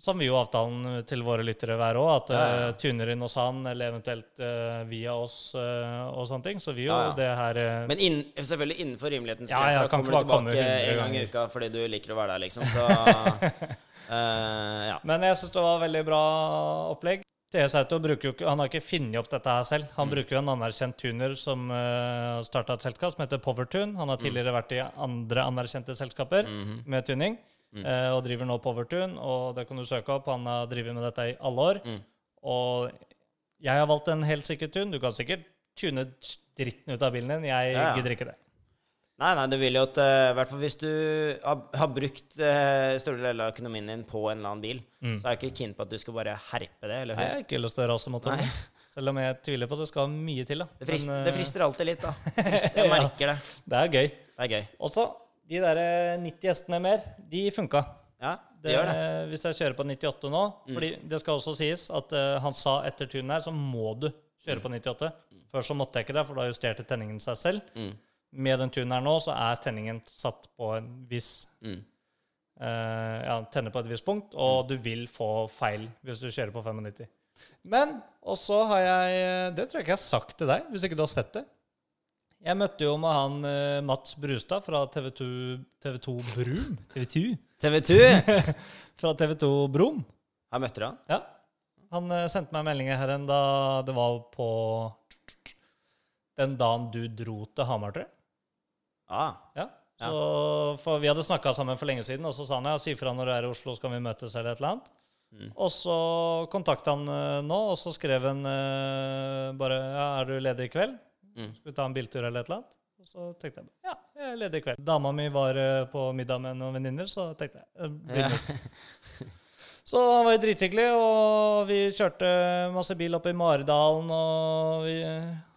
Speaker 1: som vi jo avtalen til våre lyttere være òg, at
Speaker 2: Ja, ja.
Speaker 1: Uh, tuner inn hos han, eller eventuelt uh, via oss uh, og sånne ting. Så vi jo
Speaker 2: Ja, ja.
Speaker 1: det her eh,
Speaker 2: Men inn, selvfølgelig innenfor rimelighetens
Speaker 1: Ja,
Speaker 2: grenser.
Speaker 1: ja,
Speaker 2: da kommer du tilbake en gang i uka fordi du liker å være der, liksom. Så eh, ja.
Speaker 1: Men jeg syns det var veldig bra opplegg. TS Auto bruker jo ikke, han har ikke funnet opp dette her selv.
Speaker 2: Mm.
Speaker 1: Han bruker jo en anerkjent tuner som uh, starta et selskap som heter Powertune. Han
Speaker 2: Mm.
Speaker 1: har tidligere vært i andre anerkjente selskaper
Speaker 2: Mhm.
Speaker 1: med tuning,
Speaker 2: Mm.
Speaker 1: eh, og driver nå Powertune. Og det kan du søke opp. Han har drevet med dette i alle år.
Speaker 2: Mm.
Speaker 1: Og jeg har valgt en helt sikker tun. Du kan sikkert tune dritten ut av bilen din. Jeg
Speaker 2: Ja, ja.
Speaker 1: gidder ikke det.
Speaker 2: Nei, nei, det vil jo at eh, I hvert fall hvis du har, har brukt uh, store deler av økonomien din på en eller annen bil, så er jeg ikke keen på at du skal bare herpe det. Eller
Speaker 1: Nei, jeg har ikke lyst til å rase mot den. Selv om jeg tviler på at det skal mye til. da.
Speaker 2: Det, frister,
Speaker 1: Men,
Speaker 2: det
Speaker 1: eh,
Speaker 2: frister alltid litt, da. Frister, jeg merker det.
Speaker 1: det er gøy.
Speaker 2: Det er gøy.
Speaker 1: Og så, de der eh, 90 hestene mer, de funka.
Speaker 2: Ja, det
Speaker 1: Det,
Speaker 2: gjør det.
Speaker 1: Hvis jeg kjører på 98 nå fordi det skal også sies at uh, han sa etter tunen her, så må du kjøre på 98. Før så måtte jeg ikke det, for da justerte tenningen seg selv.
Speaker 2: Mm.
Speaker 1: Med den tunen her nå, så er tenningen satt på en viss
Speaker 2: Mm.
Speaker 1: uh, Ja, tenner på et visst punkt, og du vil få feil hvis du kjører på 95. Men og så har jeg Det tror jeg ikke jeg har sagt til deg, hvis ikke du har sett det. Jeg møtte jo med han eh, Mats Brustad fra TV2, TV2 Brum. TV2?
Speaker 2: TV2!
Speaker 1: Fra TV2 Brum.
Speaker 2: Her møtte du han?
Speaker 1: Ja. Han eh, sendte meg meldinger her en da det var på den dagen du dro til Hamar, tror jeg.
Speaker 2: Ah,
Speaker 1: Ja. Så, for vi hadde snakka sammen for lenge siden, og så sa han ja, si fra når du er i Oslo, så kan vi møtes eller et eller annet.
Speaker 2: Mm.
Speaker 1: Og så kontakta han eh, nå, og så skrev han eh, bare ja, er du ledig i kveld?
Speaker 2: Mm.
Speaker 1: Skal vi ta en biltur eller et eller annet? Og så tenkte jeg ja, jeg er ledig i kveld. Dama mi var eh, på middag med noen venninner, så tenkte jeg eh, bli
Speaker 2: Ja.
Speaker 1: Så han var drithyggelig, og vi kjørte masse bil opp i Maridalen, og vi,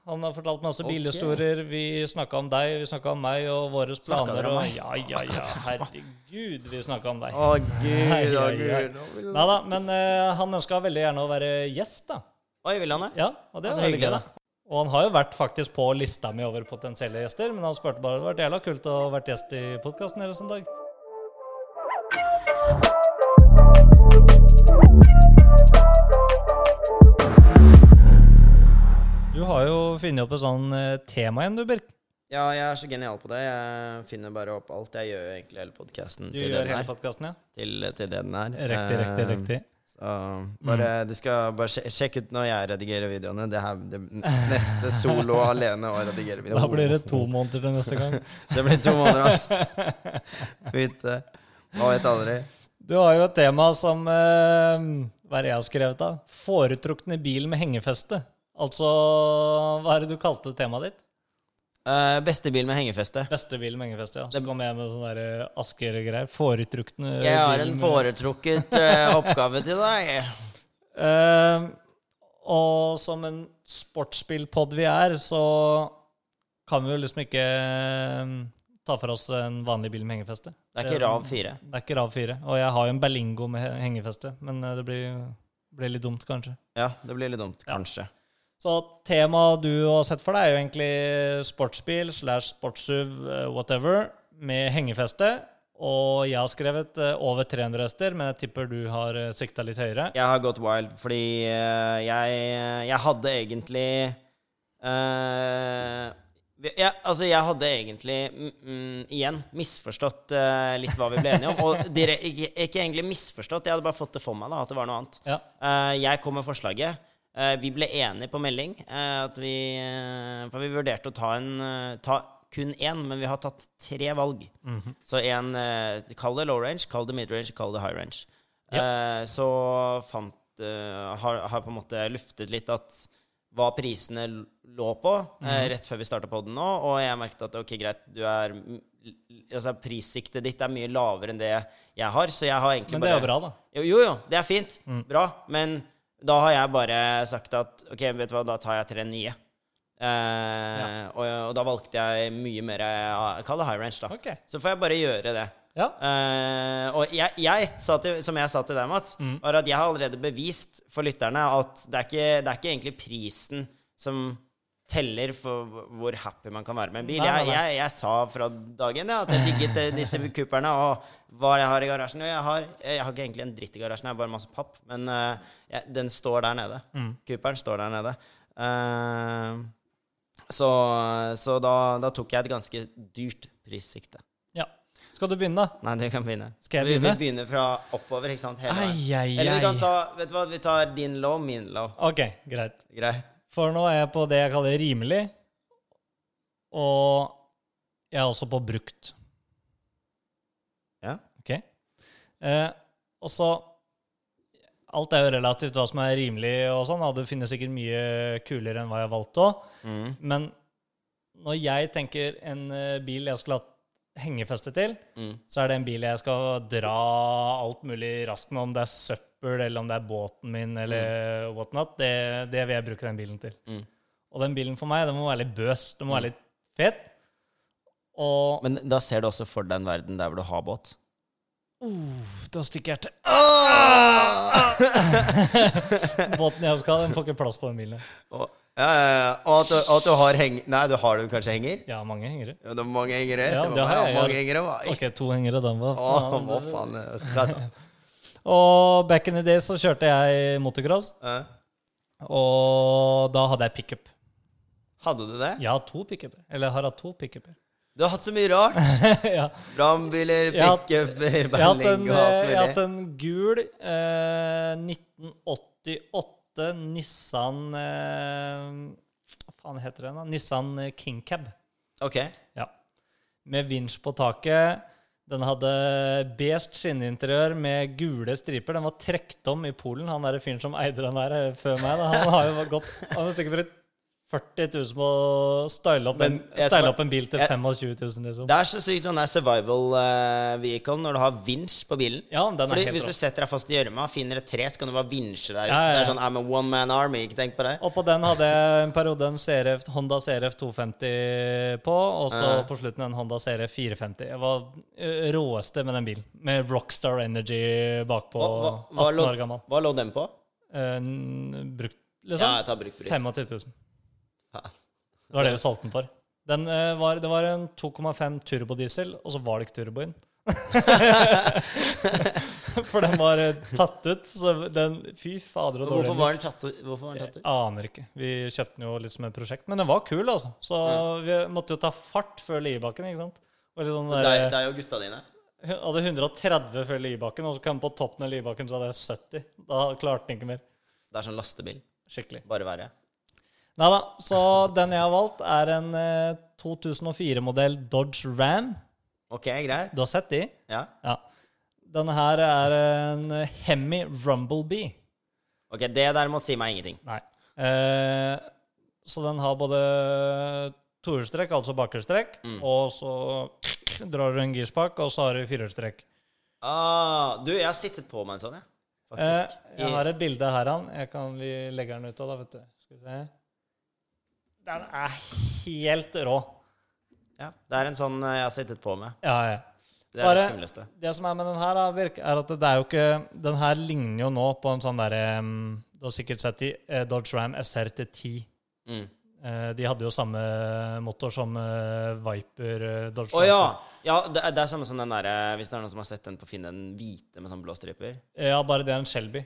Speaker 1: han har fortalt masse
Speaker 2: okay.
Speaker 1: bilhistorier. Vi snakka om deg, vi snakka om meg og våre planer. Og, ja, ja, ja, herregud, vi snakka om deg.
Speaker 2: Å, gud, å, gud.
Speaker 1: Nei da, men uh, han ønska veldig gjerne å være gjest, da.
Speaker 2: Oi, vil han det?
Speaker 1: Ja, og det
Speaker 2: var
Speaker 1: er
Speaker 2: så
Speaker 1: veldig gøy, da. Og han har jo vært faktisk på lista mi over potensielle gjester, men han spurte bare det hadde vært jævla kult å vært gjest i podkasten deres en dag. Du har jo funnet opp et sånn eh, tema igjen, du, Birk.
Speaker 2: Ja, jeg er så genial på det. Jeg finner bare opp alt. Jeg gjør egentlig hele podkasten til,
Speaker 1: ja?
Speaker 2: til, til det den er.
Speaker 1: Riktig, riktig,
Speaker 2: Eh,
Speaker 1: riktig.
Speaker 2: Så bare, du skal bare sje- sjekke ut når jeg redigerer videoene. Det her det neste solo alene å redigere video.
Speaker 1: Da blir det to måneder til neste gang.
Speaker 2: Det blir to måneder, altså. Fytte. Man vet aldri.
Speaker 1: Du har jo et tema som eh, Hva er det jeg har skrevet, da? Foretrukne bil med hengefeste. Altså Hva er det du kalte temaet ditt?
Speaker 2: Eh, beste bil med hengefeste.
Speaker 1: Beste bil med hengefeste, ja. Så kom jeg med sånne der eh, Asker-greier. Foretrukne
Speaker 2: Jeg har en foretrukket uh, oppgave til deg.
Speaker 1: Uh, og som en sportsbilpod vi er, så kan vi jo liksom ikke eh, ta for oss en vanlig bil med hengefeste.
Speaker 2: Det er ikke RAV 4.
Speaker 1: Det er ikke RAV 4. Og jeg har jo en Berlingo med hengefeste, men eh, det blir, blir litt dumt, kanskje.
Speaker 2: Ja, det blir litt dumt, kanskje.
Speaker 1: Så temaet du har sett for deg, er jo egentlig sportsbil slash sportssuv, eh, whatever, med hengefeste. Og jeg har skrevet eh, over 300 hester, men jeg tipper du har uh, sikta litt høyere.
Speaker 2: Jeg har gått wild fordi eh, jeg, jeg hadde egentlig uh, jeg, altså, jeg hadde egentlig mm, mm, igjen misforstått uh, litt hva vi ble enige om. Og direk, ikke, ikke egentlig misforstått, jeg hadde bare fått det for meg da, at det var noe annet.
Speaker 1: Ja.
Speaker 2: Uh, jeg kom med forslaget. Eh, vi ble enige på melding. eh, at vi, eh, for vi vurderte å ta, en, ta kun én, men vi har tatt tre valg.
Speaker 1: Mhm.
Speaker 2: Så en Kall det low range, kall det mid range, kall det high range. Ja. så fant har, har på en måte luftet litt at hva prisene lå på eh, rett før vi starta podden nå, og jeg merket at ok, greit, du er altså Prissiktet ditt er mye lavere enn det jeg har, så jeg har egentlig
Speaker 1: Men det er jo bra, da.
Speaker 2: jo, jo, jo, det er fint. Bra. Men da har jeg bare sagt at ok, vet du hva, da tar jeg tre nye. Eh, og, og da valgte jeg mye mer Kall kaller det high range, da.
Speaker 1: Okay.
Speaker 2: Så får jeg bare gjøre det.
Speaker 1: Ja.
Speaker 2: Eh, og jeg, jeg sa til, som jeg sa til deg, Mats,
Speaker 1: Mm.
Speaker 2: var at jeg har allerede bevist for lytterne at det er ikke, det er ikke egentlig prisen som teller for hvor happy man kan være med en bil. Jeg, jeg, jeg sa fra dagen ja, at jeg digget eh, disse Cooperne og hva jeg har i garasjen. Og jeg har, jeg har ikke egentlig en dritt i garasjen, jeg har bare masse papp. Men uh, jeg, den står der nede.
Speaker 1: Mm.
Speaker 2: Cooperen står der nede. Uh, så så da, da tok jeg et ganske dyrt prissikte.
Speaker 1: ja. Skal du begynne.
Speaker 2: Nei, du kan begynne.
Speaker 1: Skal jeg
Speaker 2: Vi, vi begynner fra oppover, ikke sant? Hele.
Speaker 1: Ai, ai,
Speaker 2: Eller vi kan ta Vet du hva, vi tar din low, min low.
Speaker 1: Ok, greit.
Speaker 2: Greit.
Speaker 1: For nå er jeg på det jeg kaller rimelig, og jeg er også på brukt.
Speaker 2: Ja.
Speaker 1: Ok? Eh, og så Alt er jo relativt hva som er rimelig, og sånn. og Du finner sikkert mye kulere enn hva jeg valgte òg.
Speaker 2: Mm.
Speaker 1: Men når jeg tenker en eh, bil jeg skulle hatt hengefeste til,
Speaker 2: Mm.
Speaker 1: så er det en bil jeg skal dra alt mulig raskt med, om det er søppel, eller om det er båten min, eller whatnot. Det, det vil jeg bruke den bilen til.
Speaker 2: Mm.
Speaker 1: Og den bilen for meg, den må være litt bøs. Den må være litt fet. Og
Speaker 2: Men da ser du også for deg en verden der hvor du har båt.
Speaker 1: uh, Da stikker hjertet.
Speaker 2: Ah!
Speaker 1: Båten jeg skal ha, den får ikke plass på den bilen.
Speaker 2: Og, ja, ja, ja. og at, du, at du har heng... Nei, du har du kanskje henger?
Speaker 1: Ja, mange hengere.
Speaker 2: Ja, det er mange hengere.
Speaker 1: Ja, det har
Speaker 2: jeg mange hengere.
Speaker 1: Ok, to hengere, den var faen.
Speaker 2: hva faen? Eh,
Speaker 1: Og back in the day så kjørte jeg motocross,
Speaker 2: eh,
Speaker 1: og da hadde jeg pickup.
Speaker 2: Hadde du det?
Speaker 1: Jeg har to pickuper. Eller jeg har hatt to pickuper.
Speaker 2: Du har hatt så mye rart.
Speaker 1: ja.
Speaker 2: Brannbiler, pickuper, berling og alt
Speaker 1: eh, jeg har hatt en gul eh, 1988 Nissan eh, Hva faen heter den? da? Nissan King Cab.
Speaker 2: Ok.
Speaker 1: Ja. Med vinsj på taket. Den hadde beige skinninteriør med gule striper. Den var trukket om i Polen. Han der fyren som eide den der eh, før meg, da, han har jo gått Han har sikkert brukt 40 000 på å style opp, en, style opp en bil til
Speaker 2: jeg-
Speaker 1: 25 000, liksom.
Speaker 2: Det er så sykt sånn der survival uh, vehicle når du har vinsj på bilen.
Speaker 1: Ja, den er
Speaker 2: Fordi
Speaker 1: helt
Speaker 2: Hvis du setter deg fast i gjørma, finner et tre, så kan du bare vinsje deg ut.
Speaker 1: Ja, ja,
Speaker 2: Det er sånn I'm a one man army. Ikke tenk på det.
Speaker 1: Og på den hadde jeg en periode en CRF, Honda CRF 250 på, og så
Speaker 2: Ja.
Speaker 1: på slutten en Honda CRF 450. Jeg var råeste med den bilen. Med Rockstar Energy bakpå.
Speaker 2: Hva, hva, hva,
Speaker 1: 18
Speaker 2: lå,
Speaker 1: år gammel.
Speaker 2: hva lå den på?
Speaker 1: Eh, brukt, liksom.
Speaker 2: Ja, jeg tar bruktpris.
Speaker 1: 25 000. Det var det vi solgte den for. Den, eh, var, det var en 2,5 turbodiesel, og så var det ikke turbo inn. For den var eh, tatt ut. Så den Fy fader, og dårlig.
Speaker 2: Hvorfor var den tatt, ut- hvorfor var den tatt ut?
Speaker 1: Aner ikke. Vi kjøpte den jo litt som et prosjekt. Men den var kul, altså. Så vi måtte jo ta fart før Liebakken, ikke sant. Og litt sånn der,
Speaker 2: er, det er jo gutta dine?
Speaker 1: hadde 130 før Liebakken, og så kom jeg på toppen av Liebakken, så hadde jeg 70. Da klarte den ikke mer.
Speaker 2: Det er sånn lastebil.
Speaker 1: Skikkelig.
Speaker 2: Bare verre.
Speaker 1: Nei da. Så den jeg har valgt, er en eh, 2004-modell Dodge Ram.
Speaker 2: Ok, greit.
Speaker 1: Du har sett de?
Speaker 2: Ja.
Speaker 1: Ja. Denne her er en Hemi Rumblebee.
Speaker 2: Ok, det derimot sier meg ingenting.
Speaker 1: Nei. Eh, så den har både tohjulstrekk, altså bakhjulstrekk,
Speaker 2: Mm.
Speaker 1: og så drar du en girspak, og så har du firehjulstrekk.
Speaker 2: Ah, du, jeg har sittet på meg en sånn, jeg.
Speaker 1: Eh,
Speaker 2: Faktisk.
Speaker 1: jeg har et bilde her, han. Jeg kan, vi legger den ut av, da, vet du. Skal vi se. Den er helt rå.
Speaker 2: ja, det er en sånn eh, jeg har sittet på med.
Speaker 1: Ja, ja.
Speaker 2: Det er
Speaker 1: Bare-
Speaker 2: det skumleste.
Speaker 1: Det som er med den her, er at det er jo ikke Den her ligner jo nå på en sånn derre um, Du har sikkert sett de, eh, Dodge Ram SRT10.
Speaker 2: Mm.
Speaker 1: Eh, de hadde jo samme motor som Viper Dodge Dodge
Speaker 2: Å ja! Ja det, er, det er samme som den derre Hvis det er noen som har sett den på Finn, den hvite med sånn blå striper.
Speaker 1: Ja, bare det er en Shelby.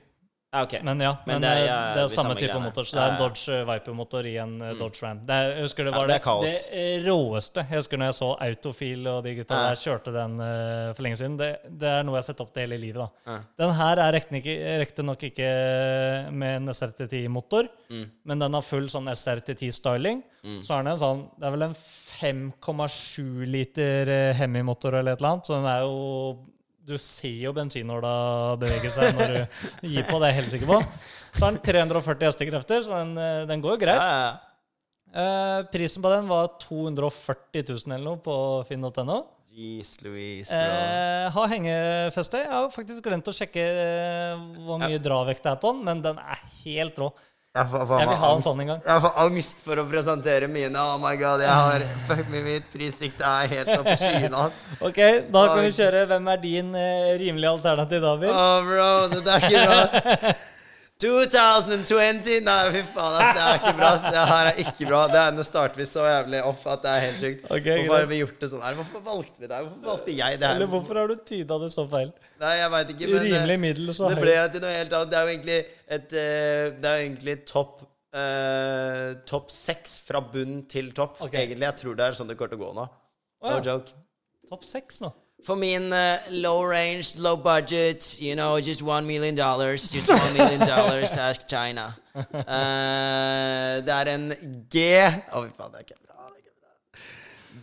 Speaker 2: Ja, okay.
Speaker 1: Men ja,
Speaker 2: Men
Speaker 1: men,
Speaker 2: det er-
Speaker 1: eh,
Speaker 2: ja,
Speaker 1: det er samme type
Speaker 2: greiene.
Speaker 1: motor. Så det er en
Speaker 2: Ja, ja.
Speaker 1: Dodge eh, Viper-motor i en mm. Dodge Ram. Det jeg husker det
Speaker 2: Ja,
Speaker 1: var
Speaker 2: det
Speaker 1: det, det eh, råeste. Jeg husker når jeg så Autofil og de gutta
Speaker 2: Ja.
Speaker 1: der kjørte den uh, for lenge siden. Det, det er noe jeg har sett opp til hele livet. da.
Speaker 2: Ja.
Speaker 1: Den her er riktignok ikke med en SRT10-motor,
Speaker 2: Mm.
Speaker 1: men den har full sånn SRT10-styling.
Speaker 2: Mm.
Speaker 1: Så er den en sånn Det er vel en 5,7 liter eh, Hemi-motor eller et eller annet. Så den er jo Du ser jo bensinåla bevege seg når du gir på, det er jeg helt sikker på. Så har den 340 hestekrefter, så den, eh, den går jo greit.
Speaker 2: ja, ja.
Speaker 1: Eh, prisen på den var 240 000 eller noe på finn.no.
Speaker 2: Jeez Louise, bro.
Speaker 1: Eh, har hengefeste. Jeg har faktisk glemt å sjekke eh, hvor mye dravekt det er på den, men den er helt rå.
Speaker 2: Jeg får,
Speaker 1: Jeg vil ha
Speaker 2: angst.
Speaker 1: en sånn en gang.
Speaker 2: Jeg får angst for å presentere mine. Oh my god, jeg har Fuck me, mitt prissikte er helt oppe i skyene.
Speaker 1: Ok, da kan vi kjøre Hvem er din eh, rimelige alternativ, Bill?
Speaker 2: Oh, bro, det er ikke bra, ass. 2020 Nei, fy faen, ass. Det er ikke bra. ass. Det her er ikke bra. Det er, nå starter vi så jævlig off at det er helt sjukt.
Speaker 1: Okay,
Speaker 2: Hvorfor har vi gjort det sånn her? Hvorfor valgte vi det? Hvorfor valgte jeg det her?
Speaker 1: Eller hvorfor har du tyda det så feil?
Speaker 2: Nei, jeg vet ikke, men eh,
Speaker 1: Rimelig middel og så
Speaker 2: det ble jo til noe helt annet. Det er jo egentlig et eh, Det er jo egentlig topp eh, Topp seks fra bunn til topp.
Speaker 1: okay.
Speaker 2: Egentlig. Jeg tror det er sånn det kommer til å gå nå. No oh,
Speaker 1: ja.
Speaker 2: joke.
Speaker 1: Topp seks nå.
Speaker 2: For min uh, low range, low budget, you know, just one million dollars. Just one million dollars, ask China. Uh, det er en G Å, fy faen, det er ikke bra. Det er ikke bra.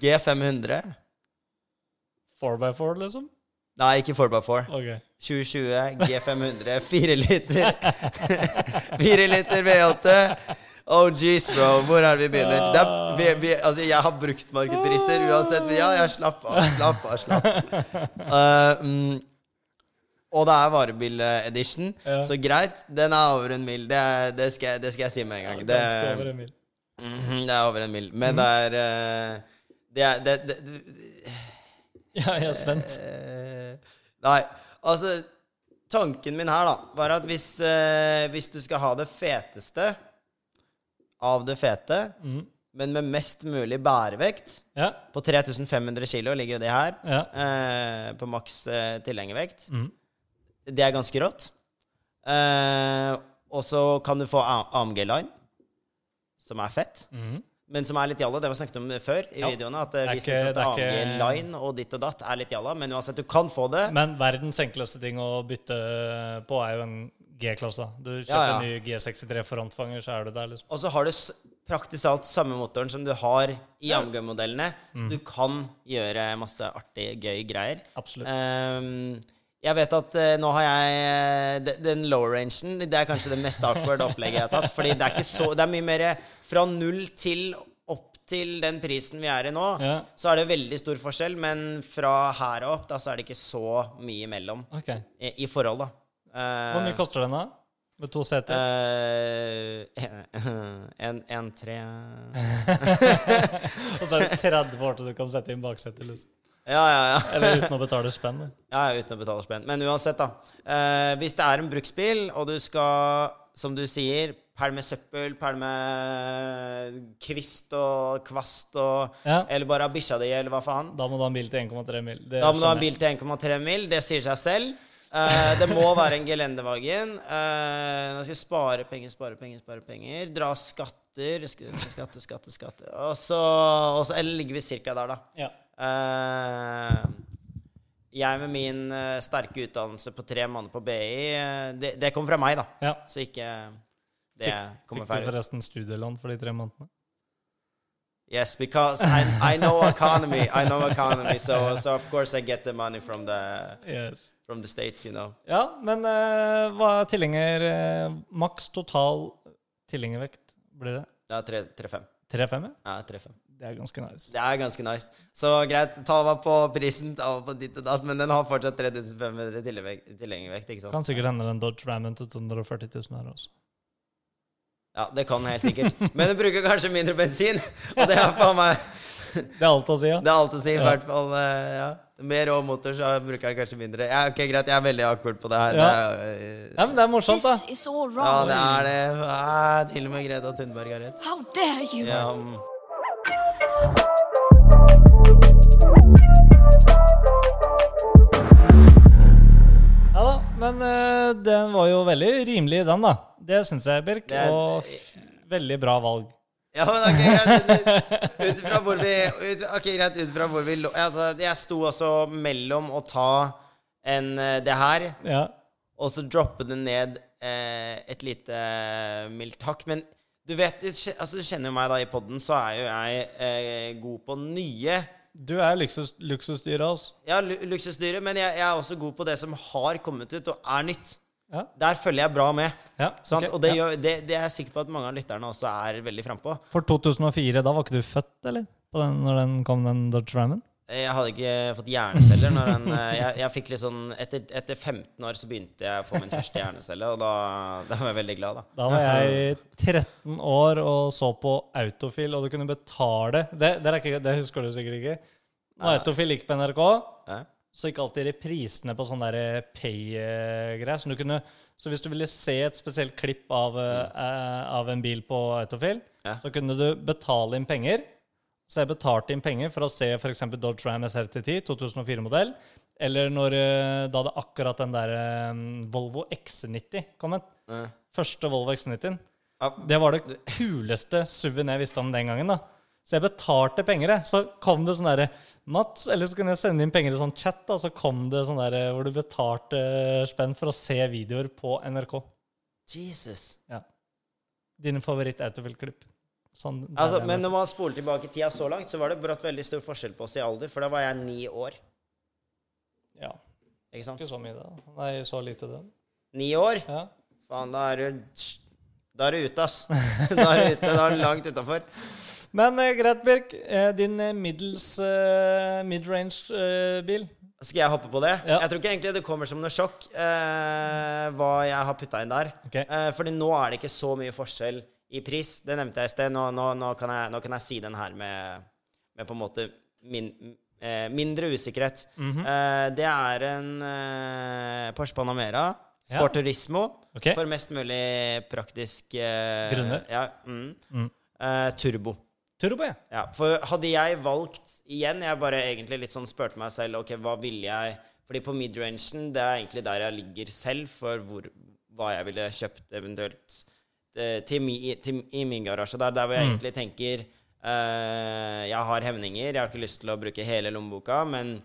Speaker 2: G500.
Speaker 1: 4x4, liksom?
Speaker 2: Nei, ikke 4x4.
Speaker 1: Okay.
Speaker 2: 2020 G500, 4 liter. 4 liter V8. Oh jeez, bro. Hvor er det vi begynner? Det er, vi, vi, altså, jeg har brukt markedpriser uansett. Men ja, jeg slapp av. Slapp av. slapp. Uh, mm, og det er varebil-edition,
Speaker 1: Ja.
Speaker 2: så greit. Den er over en mil. Det, det, skal, det skal jeg si med en gang. Det,
Speaker 1: er over en mil.
Speaker 2: Mhm, det er over en mil. Men det er uh, Det er det,
Speaker 1: Ja, jeg er spent.
Speaker 2: Eh, Nei, altså Tanken min her da var at hvis, eh, hvis du skal ha det feteste av det fete,
Speaker 1: mm.
Speaker 2: men med mest mulig bærevekt
Speaker 1: Ja.
Speaker 2: På 3500 kilo ligger jo det her.
Speaker 1: Ja.
Speaker 2: eh, på maks eh, tilhengervekt.
Speaker 1: Mm.
Speaker 2: Det er ganske rått. Eh, og så kan du få AMG Line, som er fett.
Speaker 1: Mm.
Speaker 2: Men som er litt jalla. Det var snakket om før i
Speaker 1: Ja.
Speaker 2: videoene. At vi syns at AMG
Speaker 1: ikke-
Speaker 2: Line og ditt og datt er litt jalla. Men uansett, du kan få det.
Speaker 1: Men verdens enkleste ting å bytte på er jo en G-klasse. Du kjøper
Speaker 2: Ja, ja.
Speaker 1: en ny G63 frontfanger, så er du der, liksom.
Speaker 2: Og så har du praktisk talt samme motoren som du har i. AMG-modellene. Så
Speaker 1: Mm.
Speaker 2: du kan gjøre masse artig, gøy greier.
Speaker 1: Absolutt.
Speaker 2: Um, jeg vet at uh, nå har jeg uh, Den low rangen Det er kanskje det mest awkward opplegget jeg har tatt. Fordi det er så Det er mye mer fra null til opp til den prisen vi er i nå.
Speaker 1: Ja.
Speaker 2: Så er det veldig stor forskjell, men fra her og opp da så er det ikke så mye imellom
Speaker 1: okay.
Speaker 2: i, i forhold, da.
Speaker 1: Hvor mye koster den, da? Med to seter?
Speaker 2: Uh, en, en tre
Speaker 1: Og så er det 30 år til du kan sette inn baksetet, liksom.
Speaker 2: Ja, ja, ja.
Speaker 1: Eller uten å betale spenn.
Speaker 2: Ja, ja, uten å betale spenn. Men uansett, da. Uh, hvis det er en bruksbil, og du skal, som du sier, pælme søppel, pælme kvist og kvast og
Speaker 1: Ja.
Speaker 2: Eller bare ha bikkja di, eller hva faen.
Speaker 1: Da må du ha en bil til 1,3 mil. Det
Speaker 2: Da må du ha en bil til 1,3 mil. Det sier seg selv. Eh, det må være en gelendevagen. Uh, skal spare penger, spare penger, spare penger. Dra skatter, sk- skatte, skatte, skatte. Og så, og så Eller ligger vi cirka der, da.
Speaker 1: Ja.
Speaker 2: Uh, jeg med min eh, sterke utdannelse på tre måneder på BI, eh, det, det kommer fra meg, da.
Speaker 1: ja.
Speaker 2: Så ikke det kommer
Speaker 1: Fikk du forresten studielån for de tre månedene?
Speaker 2: Yes, because I, I know economy. I know economy, so, so of course I get the money from the,
Speaker 1: Yes.
Speaker 2: from the states, you know.
Speaker 1: Ja, men uh, hva er tilhenger eh, Maks total tilhengervekt blir det?
Speaker 2: Ja, 3-5.
Speaker 1: 3,5? ja?
Speaker 2: Ja, 3-5.
Speaker 1: Det er ganske nice.
Speaker 2: Det er ganske nice. Så greit, ta meg på prisen, ta meg på ditt og datt, men den har fortsatt 3500 tilhengervekt, tilhengervekt, ikke sant?
Speaker 1: Kan sikkert hende den Dodge Ramon til 240 000 her også.
Speaker 2: Ja, det kan helt sikkert. Men den bruker kanskje mindre bensin, og det er faen meg
Speaker 1: Det er alt å si, ja.
Speaker 2: Det er alt å si, i
Speaker 1: Ja.
Speaker 2: hvert fall. eh, ja. Med rå motor så bruker jeg kanskje mindre. Ja, ok, Greit, jeg er veldig awkward på det her.
Speaker 1: Ja.
Speaker 2: Det er, uh,
Speaker 1: Ja, men det er morsomt, da.
Speaker 3: This is all
Speaker 2: ja, det er det. Ah, til og med Greta Thunberg har rett.
Speaker 3: How dare you?
Speaker 2: Ja, um.
Speaker 1: Ja da, Men uh, den var jo veldig rimelig, den, da. Det syns jeg, Birk.
Speaker 2: Det
Speaker 1: Og veldig bra valg.
Speaker 2: ja, men ok, greit. Ut fra hvor vi ut, okay, greit, ut fra hvor vi lå altså, Jeg sto også mellom å ta en, eh, det her
Speaker 1: Ja.
Speaker 2: og så droppe det ned eh, et lite eh, mildt hakk. Men du vet, du, altså, du kjenner jo meg da i poden, så er jo jeg eh, god på nye
Speaker 1: Du er luksus, luksusdyret, altså.
Speaker 2: Ja, lu luksusdyret, men jeg, jeg er også god på det som har kommet ut og er nytt.
Speaker 1: Ja.
Speaker 2: Der følger jeg bra med.
Speaker 1: ja.
Speaker 2: Sant?
Speaker 1: ok,
Speaker 2: Og det,
Speaker 1: ja.
Speaker 2: gjør, det, det er jeg sikker på at mange av lytterne også er veldig frampå.
Speaker 1: For 2004, da var ikke du født, eller? På den, når den kom, den Dodge Ramen?
Speaker 2: Jeg hadde ikke fått hjerneceller når den eh, jeg, jeg fikk litt sånn etter, etter 15 år så begynte jeg å få min første hjernecelle, og da, da var jeg veldig glad, da.
Speaker 1: Da var jeg 13 år og så på Autofil, og du kunne betale Det, det, er ikke, det husker du sikkert ikke. Når Autofil gikk på NRK. Så gikk alltid reprisene på sånne der pay-greier. Så, så hvis du ville se et spesielt klipp av, eh, av en bil på Autofil,
Speaker 2: Ja.
Speaker 1: så kunne du betale inn penger. Så jeg betalte inn penger for å se f.eks. Dodge Ram SRT10 2004-modell. Eller når eh, da hadde akkurat den der eh, Volvo XC90 kommet.
Speaker 2: Ja.
Speaker 1: Første Volvo XC90-en.
Speaker 2: Ja.
Speaker 1: Det var det kuleste SUV-en jeg visste om den gangen. da. Så jeg betalte penger, jeg. Så kom det sånn derre Mats, eller så kunne jeg sende inn penger i sånn chat, da, så kom det sånn derre hvor du betalte spenn for å se videoer på NRK.
Speaker 2: Jesus.
Speaker 1: Ja. Dine favoritt-autofill-klipp. Sånn,
Speaker 2: Altså, men når man spoler tilbake tida så langt, så var det brått veldig stor forskjell på oss i alder, for da var jeg ni år.
Speaker 1: Ja,
Speaker 2: Ikke sant?
Speaker 1: ikke så mye, da. Nei, så lite, det.
Speaker 2: Ni år?
Speaker 1: Ja.
Speaker 2: Faen, da er du Da er du ute, ass. Da er du ute, da er du langt utafor.
Speaker 1: Men eh, greit, Birk. Eh, din eh, middels eh, midrange-bil.
Speaker 2: Skal jeg hoppe på det?
Speaker 1: Ja.
Speaker 2: Jeg tror ikke egentlig det kommer som noe sjokk eh, hva jeg har putta inn der.
Speaker 1: Ok.
Speaker 2: Eh, fordi nå er det ikke så mye forskjell i pris. Det nevnte jeg i sted. Nå, nå, nå, kan, jeg, nå kan jeg si den her med, med på en måte min, eh, mindre usikkerhet.
Speaker 1: Mhm.
Speaker 2: eh, det er en eh, Porsche Panamera.
Speaker 1: Ja.
Speaker 2: Sport Turismo.
Speaker 1: Ok.
Speaker 2: For mest mulig praktisk eh,
Speaker 1: Grunner.
Speaker 2: Ja, mm.
Speaker 1: Mm.
Speaker 2: Eh, turbo.
Speaker 1: Turbo, ja.
Speaker 2: Ja, for hadde jeg valgt igjen Jeg bare egentlig litt sånn spurte meg selv Ok, hva ville jeg Fordi på midrangen, det er egentlig der jeg ligger selv for hvor, hva jeg ville kjøpt eventuelt eh, til, mi, til, i min garasje. Der, der hvor jeg
Speaker 1: Mm.
Speaker 2: egentlig tenker uh, Jeg har hevninger, jeg har ikke lyst til å bruke hele lommeboka, men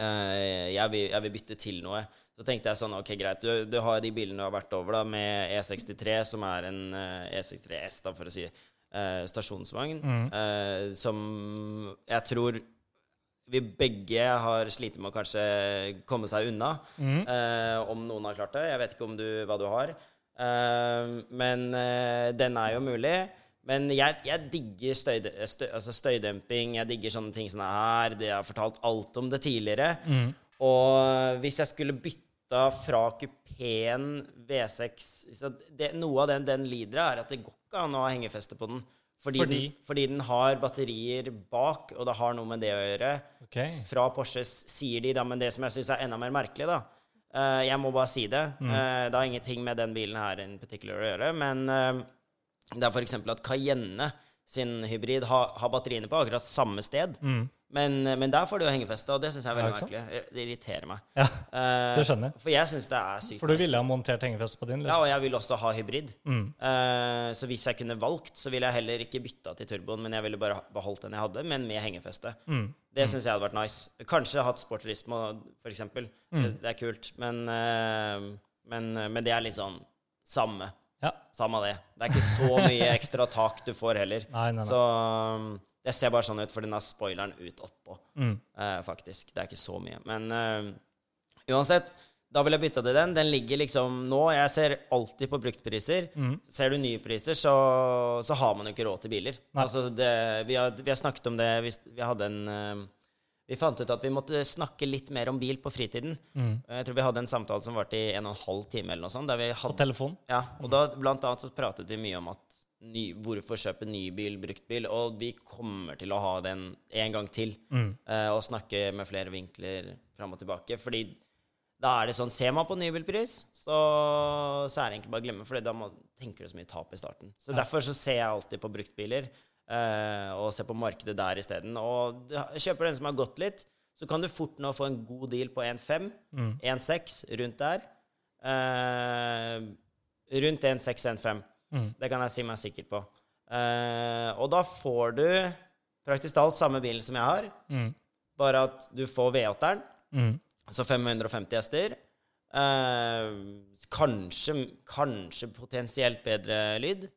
Speaker 2: uh, jeg, vil, jeg vil bytte til noe. Så tenkte jeg sånn, ok, greit, du, du har de bilene du har vært over da, med E63, som er en uh, E63 S, da, for å si eh, stasjonsvogn,
Speaker 1: Mm.
Speaker 2: eh, som jeg tror vi begge har slitt med å kanskje komme seg unna.
Speaker 1: Mm.
Speaker 2: eh, om noen har klart det. Jeg vet ikke om du, hva du har. Eh, men eh, den er jo mulig. Men jeg, jeg digger støy, støy, altså støydemping. Jeg digger sånne ting som det her. Det jeg har fortalt alt om det tidligere.
Speaker 1: Mm.
Speaker 2: Og hvis jeg skulle bytta fra kupeen V6 så det, Noe av den den lider av, er at det går ikke an å ha hengefeste på den. Fordi,
Speaker 1: Fordi?
Speaker 2: Den, fordi den har batterier bak, og det har noe med det å gjøre.
Speaker 1: Ok.
Speaker 2: Fra Porsche sier de da, men det som jeg syns er enda mer merkelig, da uh, Jeg må bare si det.
Speaker 1: Mm.
Speaker 2: Uh, det har ingenting med den bilen her in particular å gjøre, men uh, det er f.eks. at Cayenne sin hybrid har, har batteriene på akkurat samme sted.
Speaker 1: Mm.
Speaker 2: Men, men der får du jo hengefeste, og det syns jeg er veldig
Speaker 1: Ja,
Speaker 2: merkelig. Det irriterer meg.
Speaker 1: Ja,
Speaker 2: Eh,
Speaker 1: det skjønner jeg.
Speaker 2: For jeg synes det er sykt.
Speaker 1: For du ville ha montert hengefeste på din?
Speaker 2: Ja,
Speaker 1: Liksom.
Speaker 2: og jeg vil også ha hybrid.
Speaker 1: Mm.
Speaker 2: Uh, så hvis jeg kunne valgt, så ville jeg heller ikke bytta til turboen, men jeg ville bare beholdt den jeg hadde, men med hengefeste.
Speaker 1: Mm.
Speaker 2: Det syns jeg hadde vært nice. Kanskje hatt sportturisme, for eksempel.
Speaker 1: Mm.
Speaker 2: Det, det er kult. Men, uh, men, men det er litt sånn samme.
Speaker 1: Ja.
Speaker 2: Samme det. Det er ikke så mye ekstra tak du får heller.
Speaker 1: Nei, nei, nei.
Speaker 2: Så um, det ser bare sånn ut, for den har spoileren ut oppå,
Speaker 1: Mm.
Speaker 2: eh, faktisk. Det er ikke så mye. Men eh, uansett, da vil jeg bytte til den. Den ligger liksom nå Jeg ser alltid på bruktpriser.
Speaker 1: Mm.
Speaker 2: Ser du nye priser, så, så har man jo ikke råd til biler. Altså det, vi, har, vi har snakket om det Vi, vi hadde en eh, Vi fant ut at vi måtte snakke litt mer om bil på fritiden.
Speaker 1: Mm.
Speaker 2: Jeg tror vi hadde en samtale som varte i en og en halv time eller noe sånt. Der vi
Speaker 1: På telefon?
Speaker 2: ja, og da blant annet så pratet vi mye om at ny, hvorfor kjøpe ny bil, brukt bil, og vi kommer til å ha den en gang til.
Speaker 1: Mm.
Speaker 2: eh, og snakke med flere vinkler fram og tilbake. Fordi da er det sånn Ser man på nybilpris, så, så er det egentlig bare å glemme, for da må, tenker du så mye tap i starten. Så
Speaker 1: Ja.
Speaker 2: derfor så ser jeg alltid på bruktbiler, eh, og se på markedet der isteden. Og kjøper den som har gått litt, så kan du fort nå få en god deal på 1,5,
Speaker 1: Mm.
Speaker 2: 1,6, rundt der. Eh, rundt 1,6, 1,5.
Speaker 1: Mm.
Speaker 2: Det kan jeg si meg sikker på. Eh, og da får du praktisk talt samme bilen som jeg har,
Speaker 1: Mm.
Speaker 2: bare at du får V8-eren,
Speaker 1: Mm.
Speaker 2: altså 550 hester. Eh, kanskje, kanskje potensielt bedre lyd.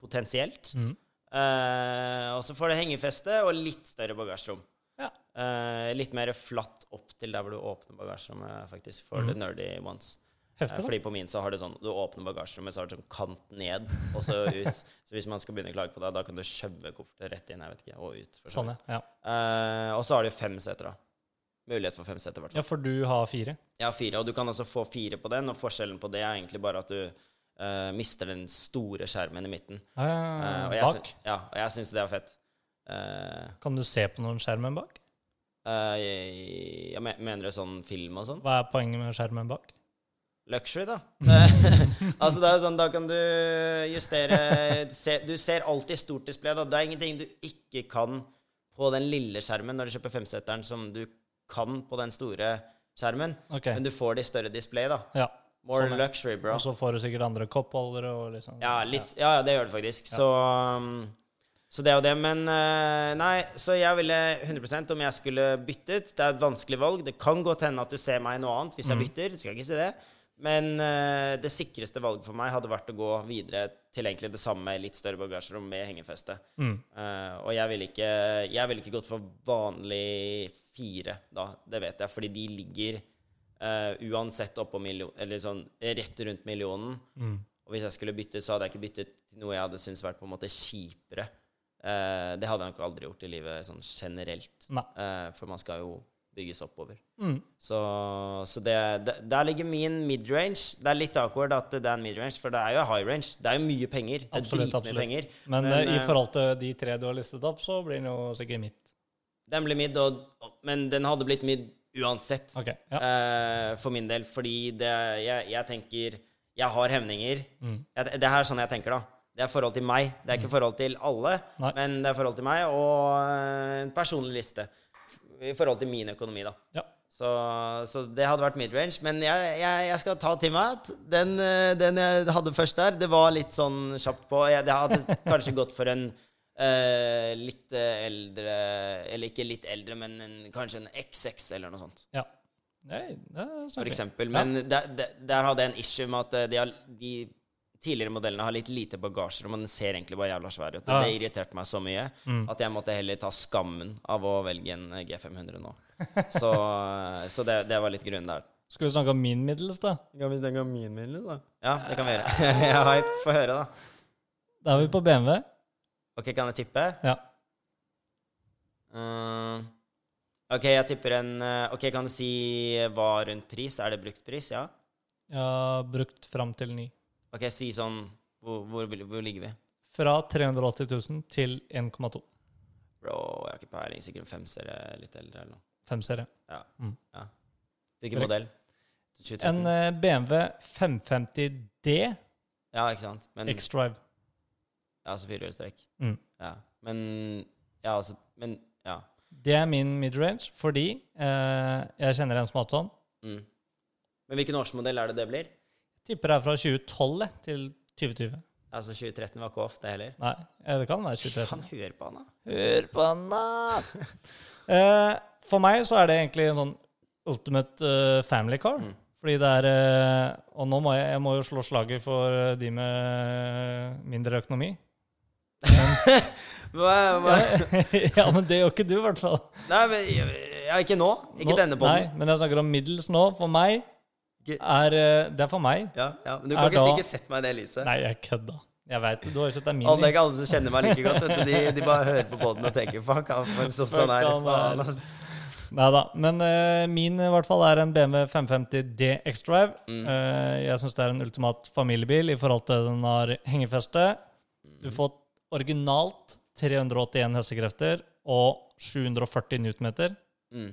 Speaker 2: Potensielt.
Speaker 1: Mm.
Speaker 2: Eh, og så får du hengefeste og litt større bagasjerom.
Speaker 1: Ja.
Speaker 2: Eh, litt mer flatt opp til der hvor du åpner bagasjerommet, faktisk, for
Speaker 1: mm.
Speaker 2: the nerdy ones.
Speaker 1: Heftig.
Speaker 2: Fordi på min så har du sånn Du åpner bagasjerommet, så har du sånn kant ned og så ut. så hvis man skal begynne å klage på det, da kan du skjøve kofferten rett inn jeg vet ikke, og ut.
Speaker 1: Sånn, ja.
Speaker 2: Eh, og så har du fem seter, da. Mulighet for fem seter, i hvert fall.
Speaker 1: Ja, for du har fire.
Speaker 2: Jeg har fire, og du kan også få fire på den, og forskjellen på det er egentlig bare at du eh, mister den store skjermen i midten.
Speaker 1: Ja,
Speaker 2: Eh, og jeg
Speaker 1: bak.
Speaker 2: syn- ja, og jeg syns det er fett. Uh,
Speaker 1: Kan du se på noen skjermen bak?
Speaker 2: jeg, jeg men- mener du sånn film og sånn?
Speaker 1: Hva er poenget med skjermen bak?
Speaker 2: Luxury, da. altså det er jo sånn, Da kan du justere se, Du ser alltid stort display. da. Det er ingenting du ikke kan på den lille skjermen når du kjøper femseteren, som du kan på den store skjermen.
Speaker 1: Okay.
Speaker 2: Men du får det i større display, da.
Speaker 1: ja.
Speaker 2: More
Speaker 1: sånne.
Speaker 2: luxury, bro.
Speaker 1: Og så får du sikkert andre koppholdere og liksom
Speaker 2: Ja, litt, ja, ja, det gjør det faktisk. Så, um, så det og det. Men eh, nei, så jeg ville 100% om jeg skulle byttet. Det er et vanskelig valg. Det kan godt hende at du ser meg i noe annet hvis jeg bytter. Skal ikke si det. Men eh, det sikreste valget for meg hadde vært å gå videre til egentlig det samme, litt større bagasjerom med hengefeste.
Speaker 1: Mm.
Speaker 2: Uh, og jeg ville ikke, vil ikke gått for vanlig fire, da. Det vet jeg, fordi de ligger eh, uansett oppå million, eller sånn rett rundt millionen.
Speaker 1: Mm.
Speaker 2: Og hvis jeg skulle byttet, så hadde jeg ikke byttet til noe jeg hadde syntes vært på en måte kjipere. Uh, det hadde jeg nok aldri gjort i livet sånn generelt. Eh, for man skal jo bygges oppover.
Speaker 1: Mm.
Speaker 2: Så, så det, det, der ligger min midrange. Det er litt awkward at det er en midrange, for det er jo high range. Det er jo mye penger. Det er dritmye penger.
Speaker 1: Men,
Speaker 2: Men,
Speaker 1: i forhold til de tre du har listet opp, så blir den jo sikkert midt.
Speaker 2: Den ble midd, men den hadde blitt mid uansett.
Speaker 1: Okay, ja.
Speaker 2: uh, for min del. Fordi det, jeg, jeg tenker Jeg har hemninger.
Speaker 1: Mm.
Speaker 2: Jeg, det er sånn jeg tenker, da. Det er forhold til meg. Det er ikke forhold til alle,
Speaker 1: Nei.
Speaker 2: men det er forhold til meg og eh, en personlig liste. I forhold til min økonomi, da.
Speaker 1: ja.
Speaker 2: Så, så det hadde vært midrange. Men jeg, jeg, jeg skal ta til meg at den, eh, den jeg hadde først der, det var litt sånn kjapt på. Jeg, det hadde kanskje gått for en eh, litt eh, eldre Eller ikke litt eldre, men en, kanskje en XX eller noe sånt.
Speaker 1: ja. Nei, det er så
Speaker 2: For
Speaker 1: eksempel.
Speaker 2: eksempel.
Speaker 1: Ja.
Speaker 2: Men der, der, der hadde jeg en issue med at eh, de, har, de tidligere modellene har litt lite bagasjer, og den ser egentlig bare jævla svær ut.
Speaker 1: Ja.
Speaker 2: Det irriterte meg så mye
Speaker 1: Mm.
Speaker 2: at jeg måtte heller ta skammen av å velge en eh, G500 nå. Så, så det, det var litt grunnen der.
Speaker 1: Skal vi snakke om min middels, da?
Speaker 2: Kan vi snakke om min middels, da? Ja, det kan vi gjøre. jeg er hype. Få høre, da.
Speaker 1: Da er vi på BMW.
Speaker 2: Ok, kan jeg tippe?
Speaker 1: Ja.
Speaker 2: Uh, ok, jeg tipper en eh, Ok, kan du si hva rundt pris? Er det brukt pris?
Speaker 1: Ja? Ja, brukt fram til 9.
Speaker 2: Ok, si sånn Hvor, hvor, hvor ligger vi?
Speaker 1: Fra 380 000 til 1,2.
Speaker 2: Bro, jeg har ikke peiling. Sikkert en femserie litt eldre eller noe.
Speaker 1: Femserie.
Speaker 2: Ja.
Speaker 1: Mm.
Speaker 2: ja. Hvilken modell? 2013?
Speaker 1: En eh, BMW 550D
Speaker 2: Ja, ikke sant? Men,
Speaker 1: X-Drive.
Speaker 2: Altså firehjulstrekk.
Speaker 1: Mm.
Speaker 2: Ja. Men Ja, altså Men ja.
Speaker 1: Det er min midrange fordi eh, jeg kjenner en som har hatt sånn.
Speaker 2: Mm. Men hvilken årsmodell er det det blir?
Speaker 1: Tipper det er fra 2012 til 2020.
Speaker 2: Altså 2013 var ikke off, det heller.
Speaker 1: Nei, det kan være 2013.
Speaker 2: Faen, hør på han, da.
Speaker 1: Hør på han, da! Eh, for meg så er det egentlig en sånn ultimate uh, family car.
Speaker 2: Mm.
Speaker 1: Fordi det er eh, Og nå må jeg, jeg må jo slå slaget for eh, de med mindre økonomi.
Speaker 2: Hva, hva?
Speaker 1: ja, men det gjør ikke du, i hvert fall.
Speaker 2: Nei, men ja, ikke nå. Ikke
Speaker 1: Nå-
Speaker 2: denne podden.
Speaker 1: Nei, men jeg snakker om middels nå. For meg er eh, Det er for meg.
Speaker 2: Ja, ja, men du kan ikke
Speaker 1: da-
Speaker 2: sett meg i det lyset.
Speaker 1: Nei, jeg kødda. Jeg det. Du har jo sett det er
Speaker 2: Alle, ikke alle som kjenner meg like godt. Vet du. De, de bare hører på båten og tenker Fuck, han for en soss han er.
Speaker 1: Fuck, han er-
Speaker 2: Faen, altså.
Speaker 1: Nei da. Men uh, min i hvert fall er en BMW 550D X-Drive.
Speaker 2: Mm.
Speaker 1: Uh, jeg syns det er en ultimat familiebil i forhold til den har hengefeste. Du får originalt 381 hestekrefter og 740 newtonmeter.
Speaker 2: Mm.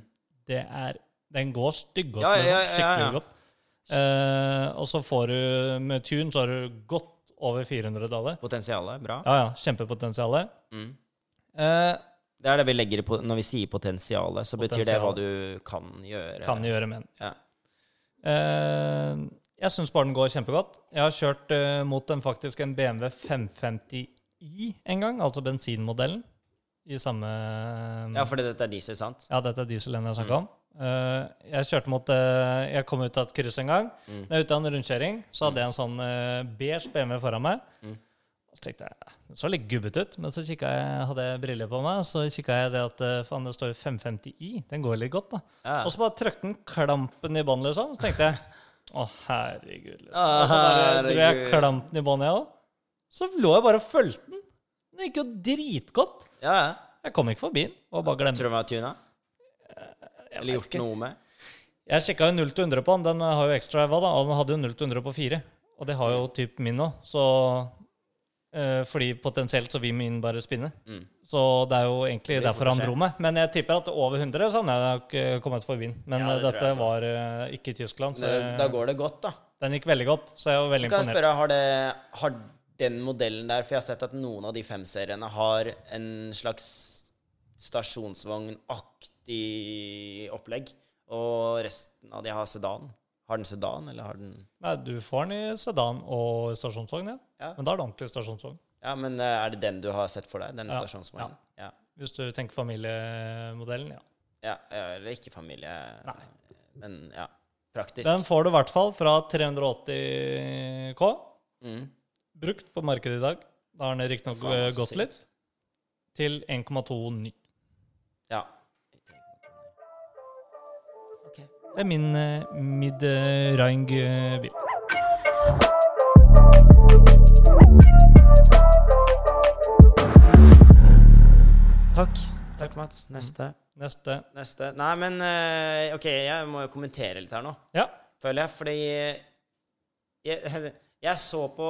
Speaker 1: Det er Den går.
Speaker 2: Ja, ja,
Speaker 1: liksom.
Speaker 2: ja, ja, ja.
Speaker 1: Skikkelig godt. Eh, og så får du med tune så har du godt over 400 dollar.
Speaker 2: Potensialet, bra.
Speaker 1: Ja, ja. Kjempepotensialet.
Speaker 2: Mm.
Speaker 1: Eh,
Speaker 2: Det er det vi legger i når vi sier potensialet. Så betyr det hva du kan gjøre.
Speaker 1: kan gjøre med den.
Speaker 2: Ja.
Speaker 1: Eh, jeg syns bare den går kjempegodt. Jeg har kjørt eh, mot en faktisk en BMW 550i en gang, altså bensinmodellen. I samme
Speaker 2: ja, fordi dette er diesel, sant?
Speaker 1: Ja, dette er dieselen jeg snakka om. Uh, jeg kjørte mot uh, Jeg kom ut av et kryss en gang.
Speaker 2: Mm.
Speaker 1: Når jeg er ute av en rundkjøring, så hadde jeg en sånn uh, beige BMW foran meg.
Speaker 2: Mm.
Speaker 1: Og så tenkte jeg Det så litt gubbete ut, men så jeg, hadde jeg briller på meg, og så kikka jeg det at faen, det står 550i. Den går litt godt, da.
Speaker 2: Ja.
Speaker 1: Og så bare trykte den klampen i bånn, liksom. Så tenkte jeg Å, herregud. Liksom. Og så bare dro jeg klampen i bånn, jeg òg. Så lå jeg bare og fulgte den. Den gikk jo dritgodt.
Speaker 2: Ja, ja.
Speaker 1: Jeg kom ikke forbi den. Og bare glemte
Speaker 2: Tror du den var tuna? Eller gjort
Speaker 1: ikke.
Speaker 2: noe med?
Speaker 1: Jeg sjekka jo 0 til 100 på den. Den har jo ekstra EVA, da. Og den hadde jo 0 til 100 på 4. Og det har jo typ min. Så eh, Fordi potensielt så vil min bare spinne.
Speaker 2: Mm.
Speaker 1: Så det er jo egentlig
Speaker 2: Vi
Speaker 1: derfor han dro meg. Men jeg tipper at over 100 så hadde jeg nok eh, kommet forbi den. Men
Speaker 2: Ja, det
Speaker 1: eh, dette
Speaker 2: jeg
Speaker 1: var øh, ikke i Tyskland, så
Speaker 2: Da, da går det godt, da.
Speaker 1: den gikk veldig godt. Så jeg var veldig
Speaker 2: Kan jeg
Speaker 1: imponert.
Speaker 2: spørre, har, det, har den modellen der For jeg har sett at noen av de fem-seriene har en slags stasjonsvognaktig opplegg. Og resten av de har sedan. Har den sedan, eller har den
Speaker 1: Nei, du får den i sedan og stasjonsvogn, ja.
Speaker 2: Ja,
Speaker 1: Men da er det ordentlig stasjonsvogn.
Speaker 2: ja men eh, er det den du har sett for deg? Den
Speaker 1: Ja,
Speaker 2: stasjonsvognen? Ja.
Speaker 1: Hvis du tenker familiemodellen, ja.
Speaker 2: Ja. ja. Eller ikke familie.
Speaker 1: Nei.
Speaker 2: Men ja. Praktisk.
Speaker 1: Den får du i hvert fall fra 380 K.
Speaker 2: Mm.
Speaker 1: Brukt på markedet i dag. Da har den riktignok eh, gått litt. Til 1,2 ny.
Speaker 2: Ja. Okay.
Speaker 1: Det er min uh, mid-rang-bil.
Speaker 2: Takk. Takk, Mats. Neste.
Speaker 1: Neste.
Speaker 2: Neste. Nei, men eh, OK, jeg må jo kommentere litt her nå.
Speaker 1: Ja.
Speaker 2: føler jeg. Fordi jeg, jeg, så på,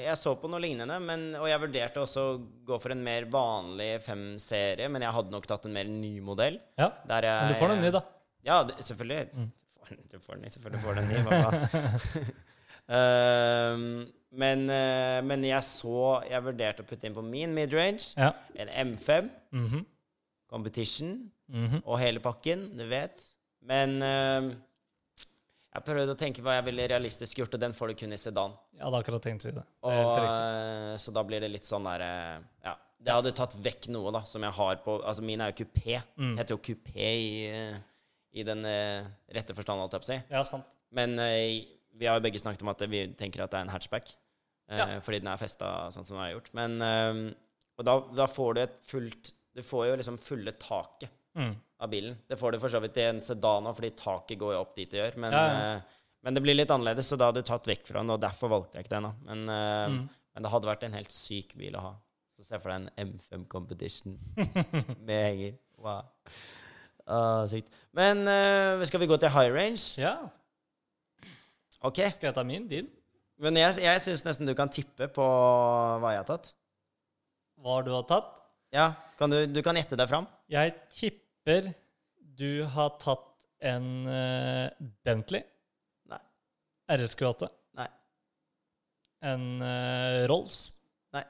Speaker 2: jeg så på noe lignende, men, og jeg vurderte også å gå for en mer vanlig fem-serie, men jeg hadde nok tatt en mer ny modell.
Speaker 1: ja.
Speaker 2: Jeg,
Speaker 1: Men du får den ny, da.
Speaker 2: Ja, det, selvfølgelig.
Speaker 1: Mm.
Speaker 2: Du får, du får den, selvfølgelig får du den ny. Hva? Ehm, men, uh, men jeg så Jeg vurderte å putte inn på min midrange
Speaker 1: Ja.
Speaker 2: en M5
Speaker 1: Mhm.
Speaker 2: Competition
Speaker 1: Mhm.
Speaker 2: og hele pakken, du vet. Men eh, jeg prøvde å tenke hva jeg ville realistisk gjort, og den får du kun i sedan.
Speaker 1: Jeg hadde akkurat tenkt å si det.
Speaker 2: Og, så da blir det litt sånn der eh, Ja. Det hadde tatt vekk noe, da, som jeg har på Altså, min er jo kupé.
Speaker 1: Mm.
Speaker 2: Heter jo kupé i, eh, i den eh, rette forstand, holdt jeg på å si.
Speaker 1: Ja, sant.
Speaker 2: Men vi har jo begge snakket om at vi tenker at det er en hatchback.
Speaker 1: Ja.
Speaker 2: Fordi den er festa sånn som den er gjort. Men Og da, da får du et fullt Du får jo liksom fulle taket
Speaker 1: Mm.
Speaker 2: Av bilen. Det får du for så vidt i en sedan òg, fordi taket går jo opp dit det gjør. Men,
Speaker 1: Ja, ja.
Speaker 2: Uh, men det blir litt annerledes, så da hadde du tatt vekk fra den, og derfor valgte jeg ikke den. Men, uh,
Speaker 1: Mm.
Speaker 2: men det hadde vært en helt syk bil å ha. Så se for deg en M5 Competition med henger. Wow. Uh, sykt. Men eh, skal vi gå til high range?
Speaker 1: Ja.
Speaker 2: Ok.
Speaker 1: Skal jeg ta min? Din?
Speaker 2: Men jeg, jeg syns nesten du kan tippe på hva jeg har tatt.
Speaker 1: Hva du har tatt?
Speaker 2: Ja, kan du, du kan gjette deg fram.
Speaker 1: Jeg tipper du har tatt en eh, Bentley.
Speaker 2: Nei.
Speaker 1: RSQ8.
Speaker 2: Nei.
Speaker 1: En eh, Rolls.
Speaker 2: Nei.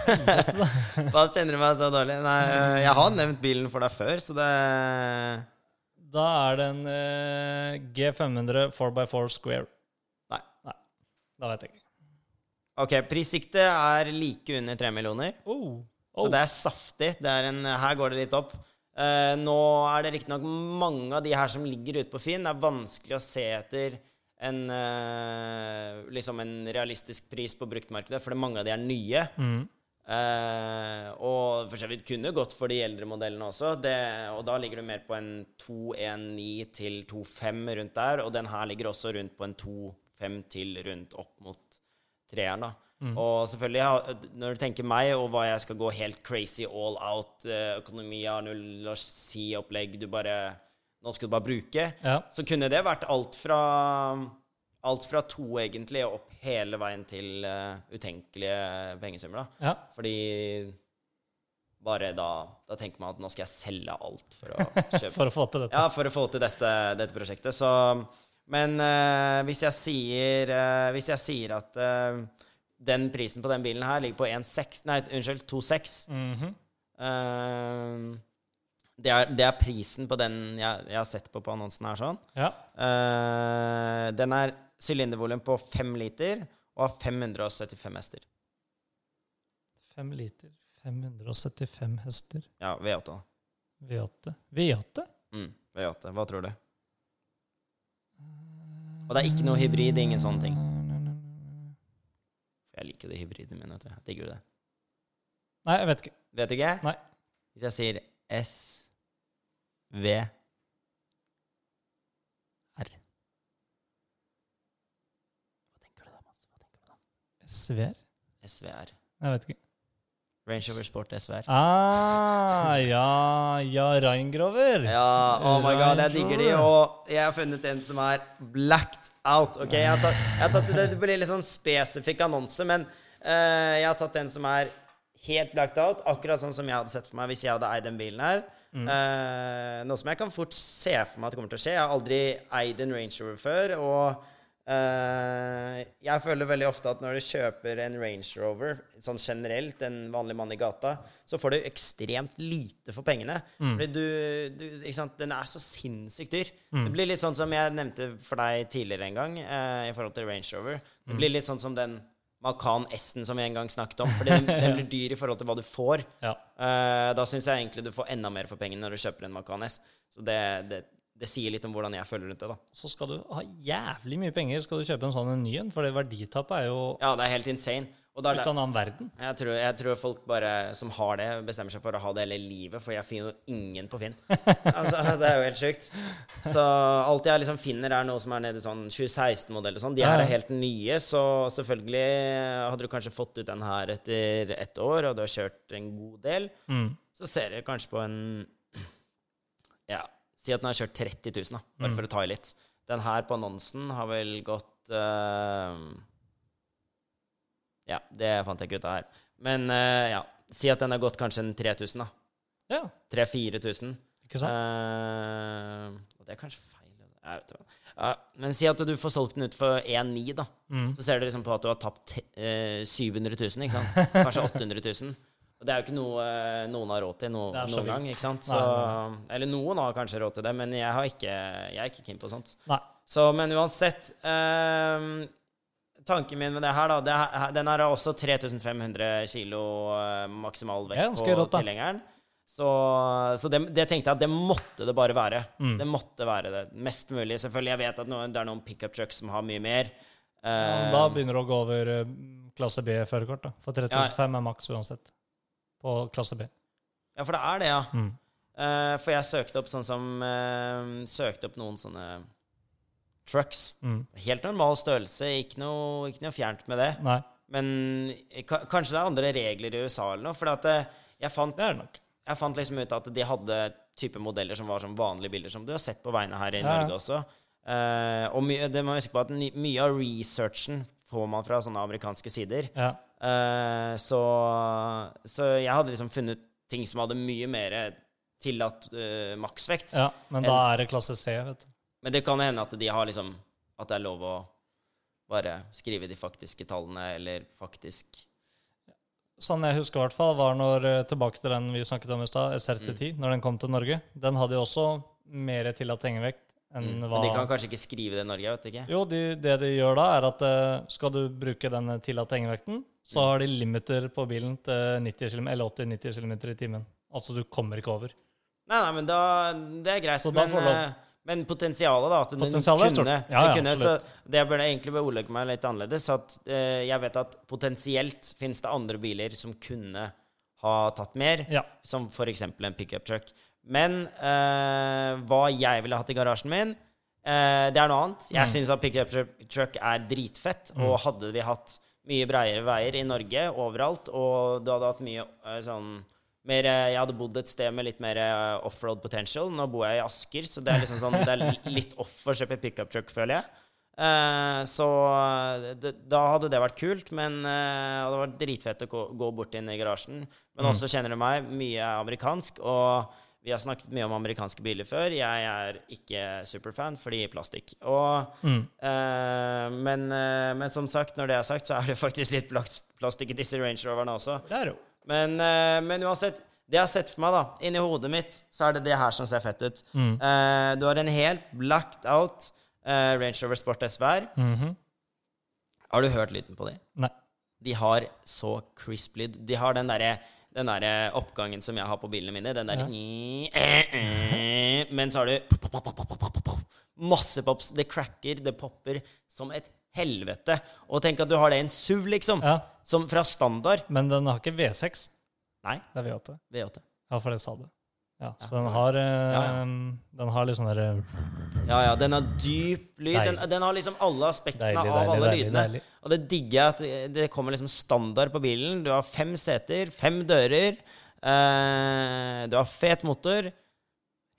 Speaker 2: Hva kjenner du meg så dårlig? Nei, jeg har nevnt bilen for deg før, så det
Speaker 1: Da er det en eh, G500 4x4 Square.
Speaker 2: Nei.
Speaker 1: Da vet jeg ikke.
Speaker 2: Ok, prissiktet er like under 3 millioner.
Speaker 1: Oh.
Speaker 2: Så
Speaker 1: Oh.
Speaker 2: det er saftig. Det er en, her går det litt opp. Eh, nå er det riktignok mange av de her som ligger ute på Finn. Det er vanskelig å se etter en, uh, liksom en realistisk pris på bruktmarkedet, for mange av de er nye.
Speaker 1: Mm.
Speaker 2: Uh, og for så vidt kunne gått for de eldre modellene også. Det, og da ligger du mer på en 219 til 25 rundt der. Og den her ligger også rundt på en 25 til rundt opp mot treeren. da. Og selvfølgelig, når du tenker meg, og hva jeg skal gå helt crazy all out, eh, økonomi har null å si-opplegg, du bare Nå skal du bare bruke.
Speaker 1: Ja.
Speaker 2: Så kunne det vært alt fra Alt fra to, egentlig, og opp hele veien til uh, utenkelige pengesummer. da.
Speaker 1: ja.
Speaker 2: Fordi bare da Da tenker man at nå skal jeg selge alt for å kjøpe
Speaker 1: For å få til dette.
Speaker 2: Ja, for å få til dette, dette prosjektet. Så Men uh, hvis jeg sier uh, Hvis jeg sier at den prisen på den bilen her ligger på 1,6 Nei, unnskyld, 2,6
Speaker 1: -hmm.
Speaker 2: uh, det, er, det er prisen på den jeg, jeg har sett på på annonsen her sånn.
Speaker 1: Ja.
Speaker 2: Uh, den er sylindervolum på 5 liter og har 575 hester.
Speaker 1: 5 liter, 575 hester.
Speaker 2: Ja, V8. da.
Speaker 1: V8. V8?
Speaker 2: Mm, V8. Hva tror du? Og det er ikke noe hybrid, ingen sånne ting. Jeg liker det hybride, men vet du. Jeg digger du det?
Speaker 1: Nei, jeg vet ikke.
Speaker 2: Vet du ikke?
Speaker 1: Nei.
Speaker 2: Hvis jeg sier S, V, R Hva tenker du da, Mats? Hva tenker du da?
Speaker 1: SVR?
Speaker 2: SVR.
Speaker 1: Jeg vet ikke.
Speaker 2: Range Rover Sport SVR.
Speaker 1: Ah, ja, ja, Reingrover.
Speaker 2: Ja, oh my god, jeg digger de. Og jeg har funnet en som er blacked out. Ok, jeg har tatt, jeg har tatt Det blir litt sånn spesifikk annonse, men uh, jeg har tatt en som er helt blacked out. Akkurat sånn som jeg hadde sett for meg hvis jeg hadde eid den bilen her. Eh, noe som jeg kan fort se for meg at kommer til å skje. Jeg har aldri eid en Range Rover før. Og eh, jeg føler veldig ofte at når du kjøper en Range Rover, sånn generelt, en vanlig mann i gata, så får du ekstremt lite for pengene. Fordi du, du ikke sant? Den er så sinnssykt dyr. Det blir litt sånn som jeg nevnte for deg tidligere en gang, uh, i forhold til Range Rover. Det blir litt sånn som den Macan S-en som vi en gang snakket om. Fordi den, den blir dyr i forhold til hva du får.
Speaker 1: Ja.
Speaker 2: Uh, da syns jeg egentlig du får enda mer for pengene når du kjøper en Macan S. Så det, det, det sier litt om hvordan jeg føler rundt det, da.
Speaker 1: Så skal du ha jævlig mye penger skal du kjøpe en sånn en ny en, for det verditapet er jo
Speaker 2: Ja, det er helt insane. Og da er
Speaker 1: ut av en annen verden.
Speaker 2: jeg, tror, jeg tror folk bare som har det, bestemmer seg for å ha det hele livet, for jeg finner jo ingen på Finn. altså, det er jo helt sjukt. Så alt jeg liksom finner, er noe som er nede i sånn 2016-modell og sånn. De her er helt nye, så selvfølgelig hadde du kanskje fått ut den her etter ett år, og du har kjørt en god del,
Speaker 1: Mm.
Speaker 2: så ser du kanskje på en Ja, si at den har kjørt 30 000, da, bare for å ta i litt. Den her på annonsen har vel gått uh, Ja, det fant jeg ikke ut av her. Men uh, ja, si at den har gått kanskje en 3000, da.
Speaker 1: Ja,
Speaker 2: 3000-4000.
Speaker 1: ikke sant?
Speaker 2: Uh, det er kanskje feil. Jeg vet ikke. Uh, men si at du får solgt den ut for 1,9, da.
Speaker 1: Mm.
Speaker 2: Så ser du liksom på at du har tapt eh, 700 000, ikke sant? Kanskje 800 000. Og det er jo ikke noe eh, noen har råd til no,
Speaker 1: Det
Speaker 2: noen gang, ikke sant?
Speaker 1: Nei,
Speaker 2: Så, eller noen har kanskje råd til det, men jeg, har ikke, jeg er ikke keen på sånt.
Speaker 1: Nei.
Speaker 2: Så, men uansett eh, Tanken min med det her, da det, Den her har også 3500 kilo eh, maksimal vekt på
Speaker 1: rått,
Speaker 2: tilhengeren. Så, så det, det tenkte jeg at det måtte det bare være.
Speaker 1: Mm.
Speaker 2: Det måtte være det. Mest mulig. Selvfølgelig, jeg vet at noen, det er noen pickup trucks som har mye mer.
Speaker 1: Ja,
Speaker 2: Eh,
Speaker 1: da begynner du å gå over klasse B-førerkort. For 3005 er maks uansett på klasse B.
Speaker 2: ja, for det er det, ja.
Speaker 1: Mm.
Speaker 2: Uh, for jeg søkte opp sånn som uh, Søkte opp noen sånne trucks.
Speaker 1: Mm.
Speaker 2: Helt normal størrelse, ikke noe, ikke noe fjernt med det.
Speaker 1: Nei,
Speaker 2: Men kanskje det er andre regler i USA eller noe. For at eh, jeg fant,
Speaker 1: det er det nok.
Speaker 2: jeg fant liksom ut at de hadde type modeller som var som vanlige biler, som du har sett på veiene her i
Speaker 1: Ja.
Speaker 2: Norge også. Uh, og det må huske på at mye av researchen får man fra sånne amerikanske sider.
Speaker 1: Ja.
Speaker 2: Eh, så, så jeg hadde liksom funnet ting som hadde mye mer tillatt eh, maksvekt.
Speaker 1: ja, men da er det klasse C, vet du.
Speaker 2: Men det kan hende at de har liksom At det er lov å bare skrive de faktiske tallene, eller faktisk
Speaker 1: Sånn jeg husker i hvert fall, var når eh, tilbake til den vi snakket om i stad, SRT10,
Speaker 2: Mm.
Speaker 1: når den kom til Norge. Den hadde jo også mer tillatt hengevekt
Speaker 2: mm. Men de kan kanskje ikke skrive det i Norge, vet ikke.
Speaker 1: Jo, de, det de gjør da, er at skal du bruke den tillatte hengevekten, så
Speaker 2: Mm.
Speaker 1: har de limiter på bilen til 90 km, eller 80-90 km i timen. Altså du kommer ikke over.
Speaker 2: Nei, nei, men da Det er greit.
Speaker 1: Så da
Speaker 2: men, eh, men potensialet, da. At
Speaker 1: Potensialet
Speaker 2: kunne,
Speaker 1: Ja, ja,
Speaker 2: kunne så. Det burde jeg egentlig ordlegge meg litt annerledes. At eh, jeg vet at potensielt finnes det andre biler som kunne ha tatt mer.
Speaker 1: Ja.
Speaker 2: Som f.eks. en pickup truck. Men eh, hva jeg ville hatt i garasjen min, eh, det er noe annet. Jeg
Speaker 1: Mm.
Speaker 2: syns at pickup tru- truck er dritfett. Og hadde vi hatt mye bredere veier i Norge overalt, og du hadde hatt mye eh, sånn mer, jeg hadde bodd et sted med litt mer eh, offroad potential. Nå bor jeg i Asker, så det er liksom sånn, det er litt off å kjøpe pickup truck, føler jeg. Eh, så eh, det, da hadde det vært kult, men eh, det vært dritfett å gå, gå bort inn i garasjen. Men også kjenner du meg, mye er amerikansk, og vi har snakket mye om amerikanske biler før. Jeg er ikke superfan fordi plastikk. Og,
Speaker 1: Mm.
Speaker 2: eh, men, eh, men som sagt, når det er sagt, så er det faktisk litt plastikk i disse Range Roverne også.
Speaker 1: Er.
Speaker 2: Men, eh, men uansett, det jeg har sett for meg, da, inni hodet mitt, så er det det her som ser fett ut.
Speaker 1: Mm.
Speaker 2: Eh, du har en helt blacked out eh, Range Rover Sport SVR.
Speaker 1: Mhm.
Speaker 2: Har du hørt lyden på det?
Speaker 1: Nei.
Speaker 2: De har så crisp lyd. De har den derre den der oppgangen som jeg har på bilene mine. Den der Men så har du masse pops. Det cracker, det popper som et helvete. Og tenk at du har det i en SUV, liksom.
Speaker 1: Ja,
Speaker 2: Som fra standard.
Speaker 1: men den har ikke V6.
Speaker 2: Nei,
Speaker 1: Det er V8.
Speaker 2: V8.
Speaker 1: Ja, for det sa du. Ja, så den har, eh,
Speaker 2: Ja, ja.
Speaker 1: den har litt sånn derre
Speaker 2: Ja, ja, den har dyp lyd. Den, den har liksom alle aspektene
Speaker 1: Deilig,
Speaker 2: av
Speaker 1: deilig,
Speaker 2: alle
Speaker 1: deilig,
Speaker 2: lydene.
Speaker 1: deilig.
Speaker 2: Og det digger jeg at det- kommer liksom standard på bilen. Du har fem seter, fem dører. Eh, du har fet motor.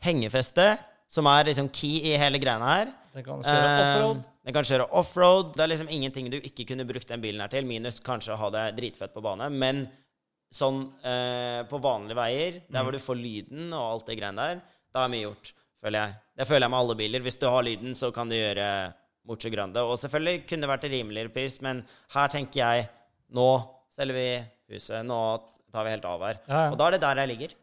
Speaker 2: Hengefeste, som er liksom key i hele greiene her.
Speaker 1: Den kan kjøre offroad.
Speaker 2: Eh, Den kan kjøre offroad. Det er liksom ingenting du ikke kunne brukt den bilen her til, minus kanskje å ha det dritfett på bane. Men sånn eh, på vanlige veier, der
Speaker 1: Mm.
Speaker 2: hvor du får lyden og alt det greiene der, da er mye gjort, føler jeg. Det føler jeg med alle biler. Hvis du har lyden, så kan du gjøre mucho grande. Og selvfølgelig kunne det vært rimeligere pris, men her tenker jeg nå selger vi huset, nå tar vi helt av her.
Speaker 1: Ja, ja.
Speaker 2: Og da er det der jeg ligger.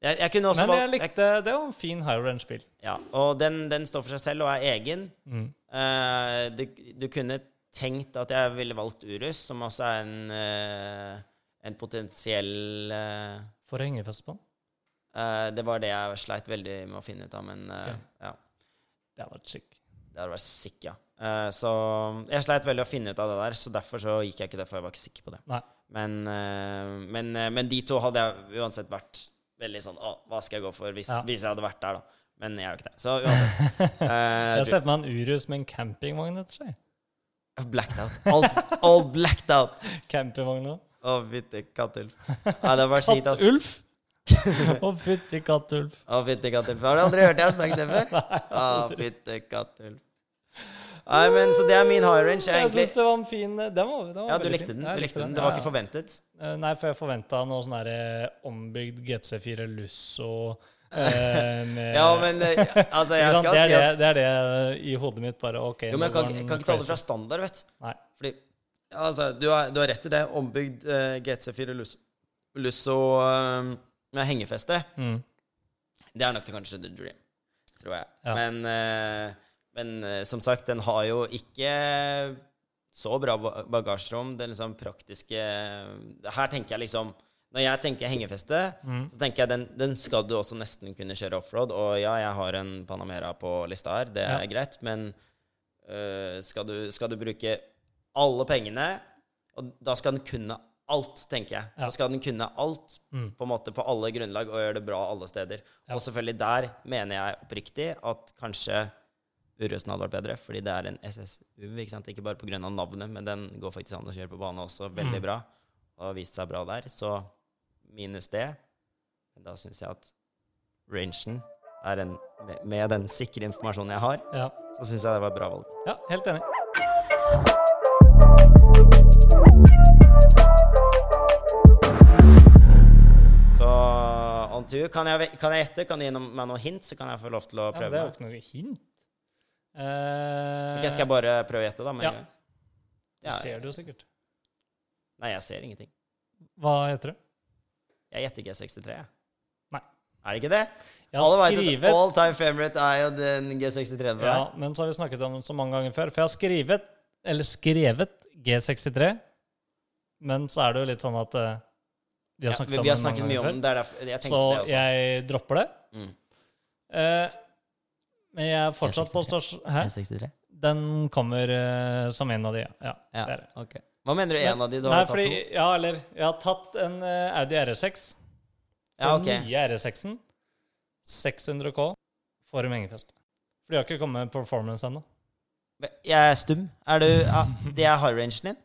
Speaker 2: Jeg, jeg kunne også
Speaker 1: Men jeg
Speaker 2: valgt-
Speaker 1: likte Det var en fin high range-bil.
Speaker 2: ja, og den, den står for seg selv og er egen.
Speaker 1: Mm.
Speaker 2: Eh, du, du kunne tenkt at jeg ville valgt Urus, som også er en, eh, en potensiell uh,
Speaker 1: For hengefeste på den.
Speaker 2: eh, Det var det jeg sleit veldig med å finne ut av, men uh,
Speaker 1: okay.
Speaker 2: ja.
Speaker 1: Det hadde vært sick.
Speaker 2: Det hadde vært sick, ja. Uh, så jeg sleit veldig å finne ut av det der, så derfor så gikk jeg ikke der, for jeg var ikke sikker på det. Men, eh, men, eh, men de to hadde jeg uansett vært veldig sånn Å, hva skal jeg gå for hvis,
Speaker 1: Ja.
Speaker 2: hvis jeg hadde vært der, da? Men jeg er jo ikke det. Så uansett. Eh,
Speaker 1: Jeg ser for meg en Urus med en campingvogn etter seg.
Speaker 2: Blacked out. All, all blacked out.
Speaker 1: Campingvogn òg.
Speaker 2: Å, fytti kattulf. Ja, det var kjipt, ass.
Speaker 1: Kattulf! Å, fytti kattulf.
Speaker 2: Å, fytti kattulf. Har du aldri hørt jeg har sagt det før? Å, fytti kattulf. Nei, men så det er min high range,
Speaker 1: Jeg
Speaker 2: egentlig.
Speaker 1: syns det var en fin Den var, den var
Speaker 2: Ja, du likte den. Du likte den. Det var ikke forventet.
Speaker 1: Eh, Nei, for jeg forventa noe sånn derre ombygd GC4 Lusso eh, med
Speaker 2: Ja, men eh, altså, jeg skal
Speaker 1: det, er
Speaker 2: si
Speaker 1: det,
Speaker 2: at
Speaker 1: det er det i hodet mitt. Bare OK.
Speaker 2: Jo, men jeg kan, kan ikke ta det fra standard, vet du. Fordi altså, du, har, du har rett i det. Ombygd uh, GC4 Lusso, Lusso eh, med hengefeste.
Speaker 1: Mm.
Speaker 2: Det er nok til kanskje the dream, tror jeg.
Speaker 1: Ja.
Speaker 2: Men, uh, men eh, som sagt, den har jo ikke så bra bagasjerom. Det liksom praktiske Her tenker jeg liksom Når jeg tenker hengefeste,
Speaker 1: Mm.
Speaker 2: så tenker jeg den, den skal du også nesten kunne kjøre offroad. Og ja, jeg har en Panamera på lista her, det er
Speaker 1: Ja.
Speaker 2: greit, men øh, skal, du, skal du bruke alle pengene, og da skal den kunne alt, tenker jeg. Da skal den kunne alt
Speaker 1: Mm.
Speaker 2: på en måte på alle grunnlag og gjøre det bra alle steder.
Speaker 1: Ja.
Speaker 2: Og selvfølgelig der mener jeg oppriktig at kanskje Urøsen hadde vært bedre, fordi det er en SSU, ikke sant? Ikke bare pga. navnet, men den går faktisk an å kjøre på bane også veldig
Speaker 1: Mm.
Speaker 2: bra. Og har vist seg bra der. Så minus det. Men da syns jeg at rangen er en med, med den sikre informasjonen jeg har,
Speaker 1: Ja.
Speaker 2: så syns jeg det var et bra valg.
Speaker 1: ja, helt enig.
Speaker 2: On. Kan jeg, kan jeg gjette? Kan du gi meg noen hint, så kan jeg få lov til å
Speaker 1: Ja,
Speaker 2: prøve
Speaker 1: det er jo ikke noe hint. Uh,
Speaker 2: okay, skal jeg bare prøve å gjette, da?
Speaker 1: Ja. Du
Speaker 2: Ja,
Speaker 1: ser det jo sikkert.
Speaker 2: Nei, jeg ser ingenting.
Speaker 1: Hva heter det?
Speaker 2: Jeg gjetter G63. jeg.
Speaker 1: Nei.
Speaker 2: Er det ikke det?
Speaker 1: Jeg
Speaker 2: Alle vet at all time favorite er jo den G63.
Speaker 1: Ja, men så har vi snakket om den så mange ganger før. For jeg har skrevet, eller skrevet G63, men så er det jo litt sånn at eh, vi har
Speaker 2: Ja,
Speaker 1: snakket
Speaker 2: vi, vi har snakket mye om den. Det er derfor jeg
Speaker 1: Så
Speaker 2: det også.
Speaker 1: jeg dropper det.
Speaker 2: Mm.
Speaker 1: Eh, men jeg er fortsatt på stasjon... Den kommer eh, som en av de, ja. ja.
Speaker 2: Ja,
Speaker 1: det er det.
Speaker 2: Hva mener du en av de? Du
Speaker 1: Nei,
Speaker 2: har tatt
Speaker 1: fordi,
Speaker 2: to?
Speaker 1: ja, eller Jeg har tatt en uh, Audi R6. For
Speaker 2: Ja, ok.
Speaker 1: den nye R6-en. 600 K, for en hengefeste. For de har ikke kommet med performance ennå.
Speaker 2: Jeg er stum. Er du ja, Det er high rangen din?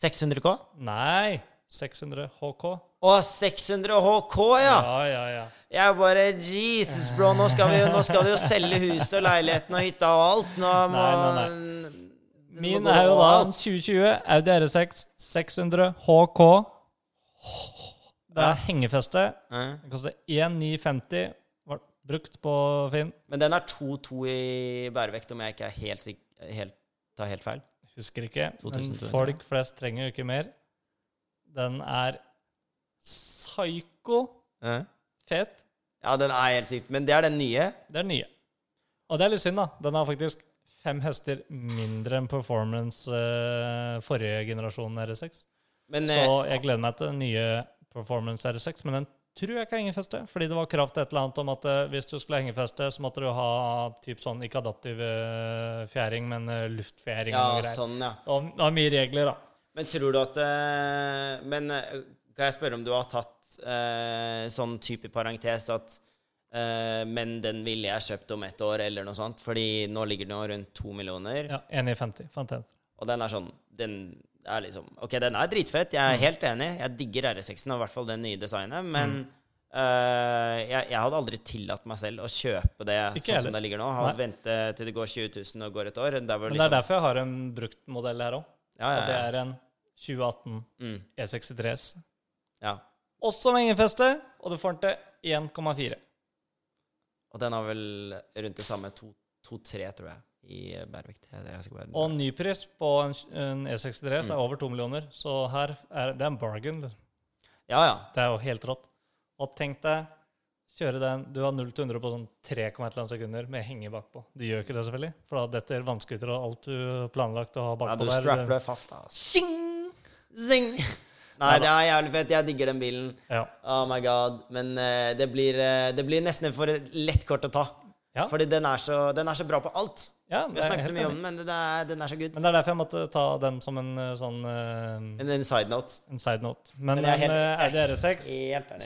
Speaker 2: 600 K?
Speaker 1: Nei, 600 HK.
Speaker 2: Å, 600 HK, ja!
Speaker 1: Ja, ja, ja.
Speaker 2: Jeg bare Jesus, bro. Nå skal, vi, nå skal du jo selge huset og leiligheten og hytta og alt. Nå må
Speaker 1: Nei,
Speaker 2: nei, nei.
Speaker 1: Min er jo da 2020 Audi R6 600 HK. Det er hengefeste. Det koster 1950. Var brukt på Finn.
Speaker 2: Men den er 2-2 i bærevekt, om jeg ikke er helt helt, tar helt feil.
Speaker 1: Husker ikke. Men
Speaker 2: 2200,
Speaker 1: folk flest trenger jo ikke mer. Den er psyko
Speaker 2: Ja.
Speaker 1: fet.
Speaker 2: ja, den er helt sykt. Men det er den nye.
Speaker 1: Det er den nye. Og det er litt synd, da. Den har faktisk fem hester mindre enn performance eh, forrige generasjon RS6.
Speaker 2: Men
Speaker 1: Så
Speaker 2: eh,
Speaker 1: jeg gleder meg til den nye performance RS6, men den tror jeg ikke hengefeste. Fordi det var krav til et eller annet om at eh, hvis du skulle hengefeste, så måtte du ha typ sånn ikke adaptiv eh, fjæring, men eh, luftfjæring
Speaker 2: ja,
Speaker 1: og greier.
Speaker 2: sånn, ja.
Speaker 1: Og og mye regler, da.
Speaker 2: Men tror du at eh, Men eh, Kan jeg spørre om du har tatt eh, sånn type parentes at eh, Men den ville jeg kjøpt om ett år, eller noe sånt? Fordi nå ligger den rundt to millioner,
Speaker 1: Ja, 1 i 50. Fant jeg.
Speaker 2: og den er sånn Den er liksom Ok, den er dritfett, jeg er helt enig. Jeg digger RS6-en, og i hvert fall det nye designet, men eh, jeg, jeg hadde aldri tillatt meg selv å kjøpe det
Speaker 1: Ikke
Speaker 2: sånn
Speaker 1: heller.
Speaker 2: som det ligger nå. Ha,
Speaker 1: Nei.
Speaker 2: vente til det går 20 000 og går et år. Hvor
Speaker 1: Men det er
Speaker 2: liksom,
Speaker 1: derfor jeg har en bruktmodell her òg.
Speaker 2: ja,
Speaker 1: ja,
Speaker 2: ja,
Speaker 1: det er en 2018
Speaker 2: Mm,
Speaker 1: E63S.
Speaker 2: Ja.
Speaker 1: Også med hengefeste, og du får den til 1,4.
Speaker 2: Og den har vel rundt det samme 2-3, tror jeg, i bare
Speaker 1: Og nypris på en, en E63S
Speaker 2: Mm.
Speaker 1: er over 2 millioner, så her er det er en bargain. liksom.
Speaker 2: Ja, ja.
Speaker 1: Det er jo helt rått. Og tenk deg kjøre den Du har 0 til 100 på sånn 3,1 sekunder med henge bakpå. Du gjør ikke det, selvfølgelig, for da detter vannskuter og alt du planlagt å ha
Speaker 2: ja
Speaker 1: bakpå
Speaker 2: du strapper deg fast, da. Zing! Zing! Nei, det er jævlig fett. Jeg digger den bilen.
Speaker 1: Ja.
Speaker 2: Oh my god. Men uh, det, blir, uh, det blir nesten for lett kort å ta.
Speaker 1: Ja.
Speaker 2: Fordi den er, så, den er så bra på alt.
Speaker 1: ja,
Speaker 2: Vi har snakket så mye om den, men den er, den er så good.
Speaker 1: Men det er derfor jeg måtte ta den som en eh, sånn uh,
Speaker 2: En, en side note.
Speaker 1: en side note. Men,
Speaker 2: Men
Speaker 1: en Audi RS6,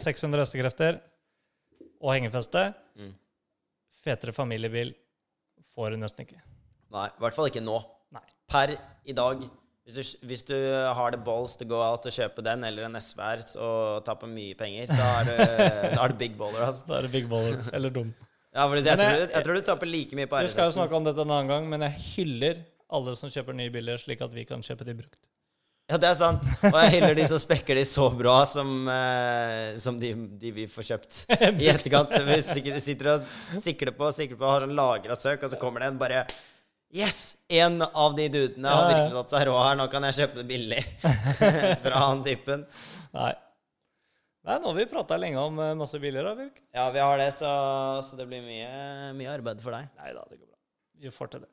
Speaker 1: 600 hestekrefter og hengefeste,
Speaker 2: Mm.
Speaker 1: fetere familiebil får du nesten ikke.
Speaker 2: Nei, i hvert fall ikke nå.
Speaker 1: Nei.
Speaker 2: Per i dag. Hvis du, hvis du har det balls to go out og kjøpe den eller en SVR og taper mye penger, da er du, da er du big baller, altså.
Speaker 1: Da er det big baller eller dum.
Speaker 2: Ja, jeg,
Speaker 1: jeg-
Speaker 2: tror, du- jeg tror du taper like mye på
Speaker 1: Vi skal jo snakke om dette en annen gang, men jeg hyller alle som kjøper nye biler, slik at vi kan kjøpe de brukt.
Speaker 2: Ja, det er sant. Og jeg hyller de som spekker de så bra som, eh, som de, de vi får kjøpt i etterkant. Hvis ikke de sitter og sikler på og sikler på og har sånn lagra søk, og så kommer det en bare Yes! En av de dudene har virkelig tatt seg råd her. Nå kan jeg kjøpe det billig fra han typen.
Speaker 1: Nei. Nei, nå har vi prata lenge om eh, masse biler, da, Birk.
Speaker 2: Ja, vi har det, så, så det blir mye, mye arbeid for deg.
Speaker 1: Nei da, det går bra. Vi får til det.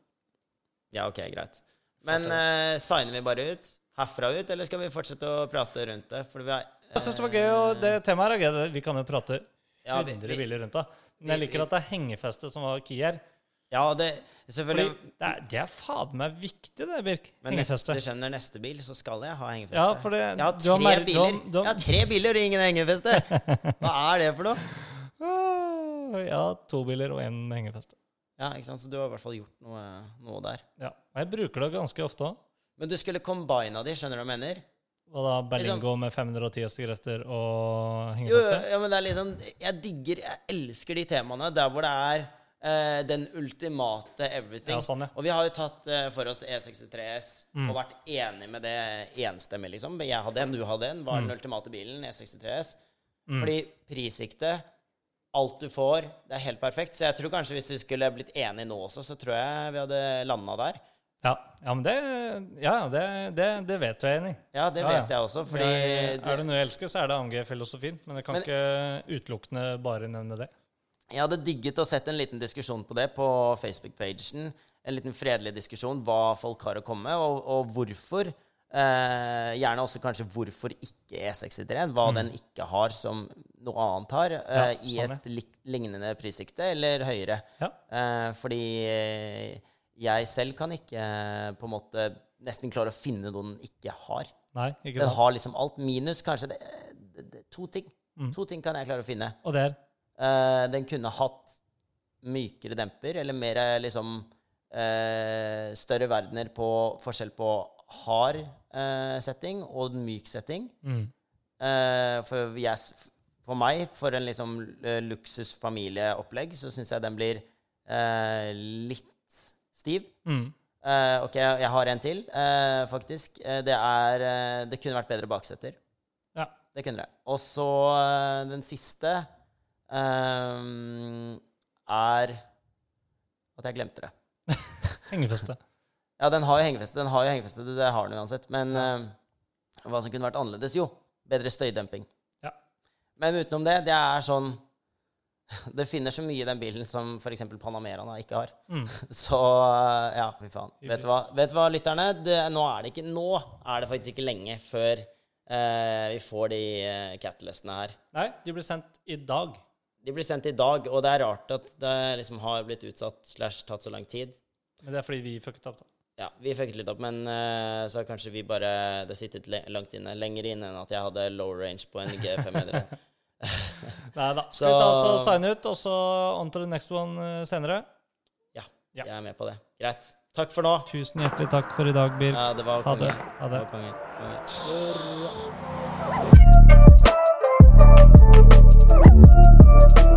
Speaker 2: Ja, ok, greit. Men eh, signer vi bare ut herfra ut, eller skal vi fortsette å prate rundt det? For vi har
Speaker 1: Jeg syns det var gøy, og det temaet er gøy. Vi kan jo prate
Speaker 2: Ja, vi-
Speaker 1: hundre
Speaker 2: vi-
Speaker 1: biler rundt det. Men jeg liker at det er hengefestet som var key her.
Speaker 2: Ja, det
Speaker 1: Fordi
Speaker 2: Selvfølgelig.
Speaker 1: det er, det er faen meg viktig, det, Birk.
Speaker 2: Men neste, du skjønner, neste bil så skal jeg ha hengefeste.
Speaker 1: Ja, for det-
Speaker 2: jeg har tre
Speaker 1: har
Speaker 2: biler
Speaker 1: du har-
Speaker 2: Jeg har tre biler og ingen hengefeste! Hva er det for noe?
Speaker 1: Ah, Ja, to biler og én hengefeste.
Speaker 2: Ja, ikke sant, Så du har i hvert fall gjort noe, noe der.
Speaker 1: Ja. Og jeg bruker det ganske ofte òg.
Speaker 2: Men du skulle combina de, skjønner du hva jeg mener?
Speaker 1: Og da Berlingo med 510 hestekrefter og
Speaker 2: hengefeste? Jo, ja, men det er liksom Jeg digger, jeg elsker de temaene der hvor det er eh, den ultimate everything.
Speaker 1: Ja, sånn, ja.
Speaker 2: Og vi har jo tatt eh, for oss E63S
Speaker 1: Mm.
Speaker 2: og vært enig med det enstemmig, liksom. Jeg hadde en, du hadde en. Var
Speaker 1: Mm.
Speaker 2: den ultimate bilen, E63S. Fordi prissiktet alt du får, det er helt perfekt. Så jeg tror kanskje hvis vi skulle blitt enige nå også, så tror jeg vi hadde landa der.
Speaker 1: Ja, ja, men det Ja, det, det, det vet jeg enig i.
Speaker 2: Ja, det
Speaker 1: Ja, ja.
Speaker 2: vet jeg også, fordi
Speaker 1: Jeg- Er det noe jeg elsker, så er det AMG-filosofien. Men jeg kan
Speaker 2: Men-
Speaker 1: ikke utelukkende bare nevne det.
Speaker 2: Jeg hadde digget å sett en liten diskusjon på det på Facebook-pagen. En liten fredelig diskusjon hva folk har å komme med, og, og hvorfor. Eh, gjerne også kanskje hvorfor ikke E63. Hva den ikke har som noe annet har, eh,
Speaker 1: Mm. Ja,
Speaker 2: i
Speaker 1: sånn,
Speaker 2: et lik, lignende prissikte, eller høyere.
Speaker 1: Ja.
Speaker 2: Eh, fordi eh, jeg selv kan ikke eh, på en måte nesten klare å finne noe den ikke har.
Speaker 1: Nei, ikke
Speaker 2: Den har liksom alt, minus kanskje det, det, det, to ting.
Speaker 1: Mm.
Speaker 2: To ting kan jeg klare å finne.
Speaker 1: Og det er
Speaker 2: den kunne hatt mykere demper, eller mer eh, liksom eh, Større verdener på forskjell på hard eh, setting og myk setting.
Speaker 1: mm.
Speaker 2: Eh, for, jeg, for meg, for en liksom eh, luksusfamilieopplegg, så syns jeg den blir eh, litt stiv.
Speaker 1: Mm.
Speaker 2: Eh, ok, jeg har en til, eh, faktisk. Eh, det er eh, Det kunne vært bedre baksetter.
Speaker 1: Ja.
Speaker 2: Det kunne det. Og så eh, den siste eh, er At jeg glemte det.
Speaker 1: Hengefeste.
Speaker 2: Ja, den har jo hengefeste. Den har jo hengefeste, det, det har den uansett. Men uh, hva som kunne vært annerledes? Jo, bedre støydemping.
Speaker 1: Ja.
Speaker 2: Men utenom det, det er sånn Det finner så mye i den bilen som f.eks. Panamera ikke har.
Speaker 1: Mm.
Speaker 2: Så eh, ja, fy faen. Vet du hva, Vet du hva lytterne? Det, nå, er det ikke, nå er det faktisk ikke lenge før eh, vi får de uh, catalystene her.
Speaker 1: Nei, de blir sendt i dag.
Speaker 2: De blir sendt i dag, og det er rart at det liksom har blitt utsatt slash tatt så lang tid.
Speaker 1: Men det er fordi vi fucket opp, da.
Speaker 2: Ja, vi fucket litt opp, men uh, så har kanskje vi bare Det har sittet le langt inne, lenger inne enn at jeg hadde low range på en G500.
Speaker 1: Nei da.
Speaker 2: Så-
Speaker 1: Skal vi ta oss og signe ut, og så on to the next one eh, senere? Ja.
Speaker 2: Jeg er med på det. Greit. Takk for nå.
Speaker 1: Tusen hjertelig takk for i dag, Birk.
Speaker 2: Ja, det var
Speaker 1: Ha det. Ha det.
Speaker 2: Det var konge. konge. Thank you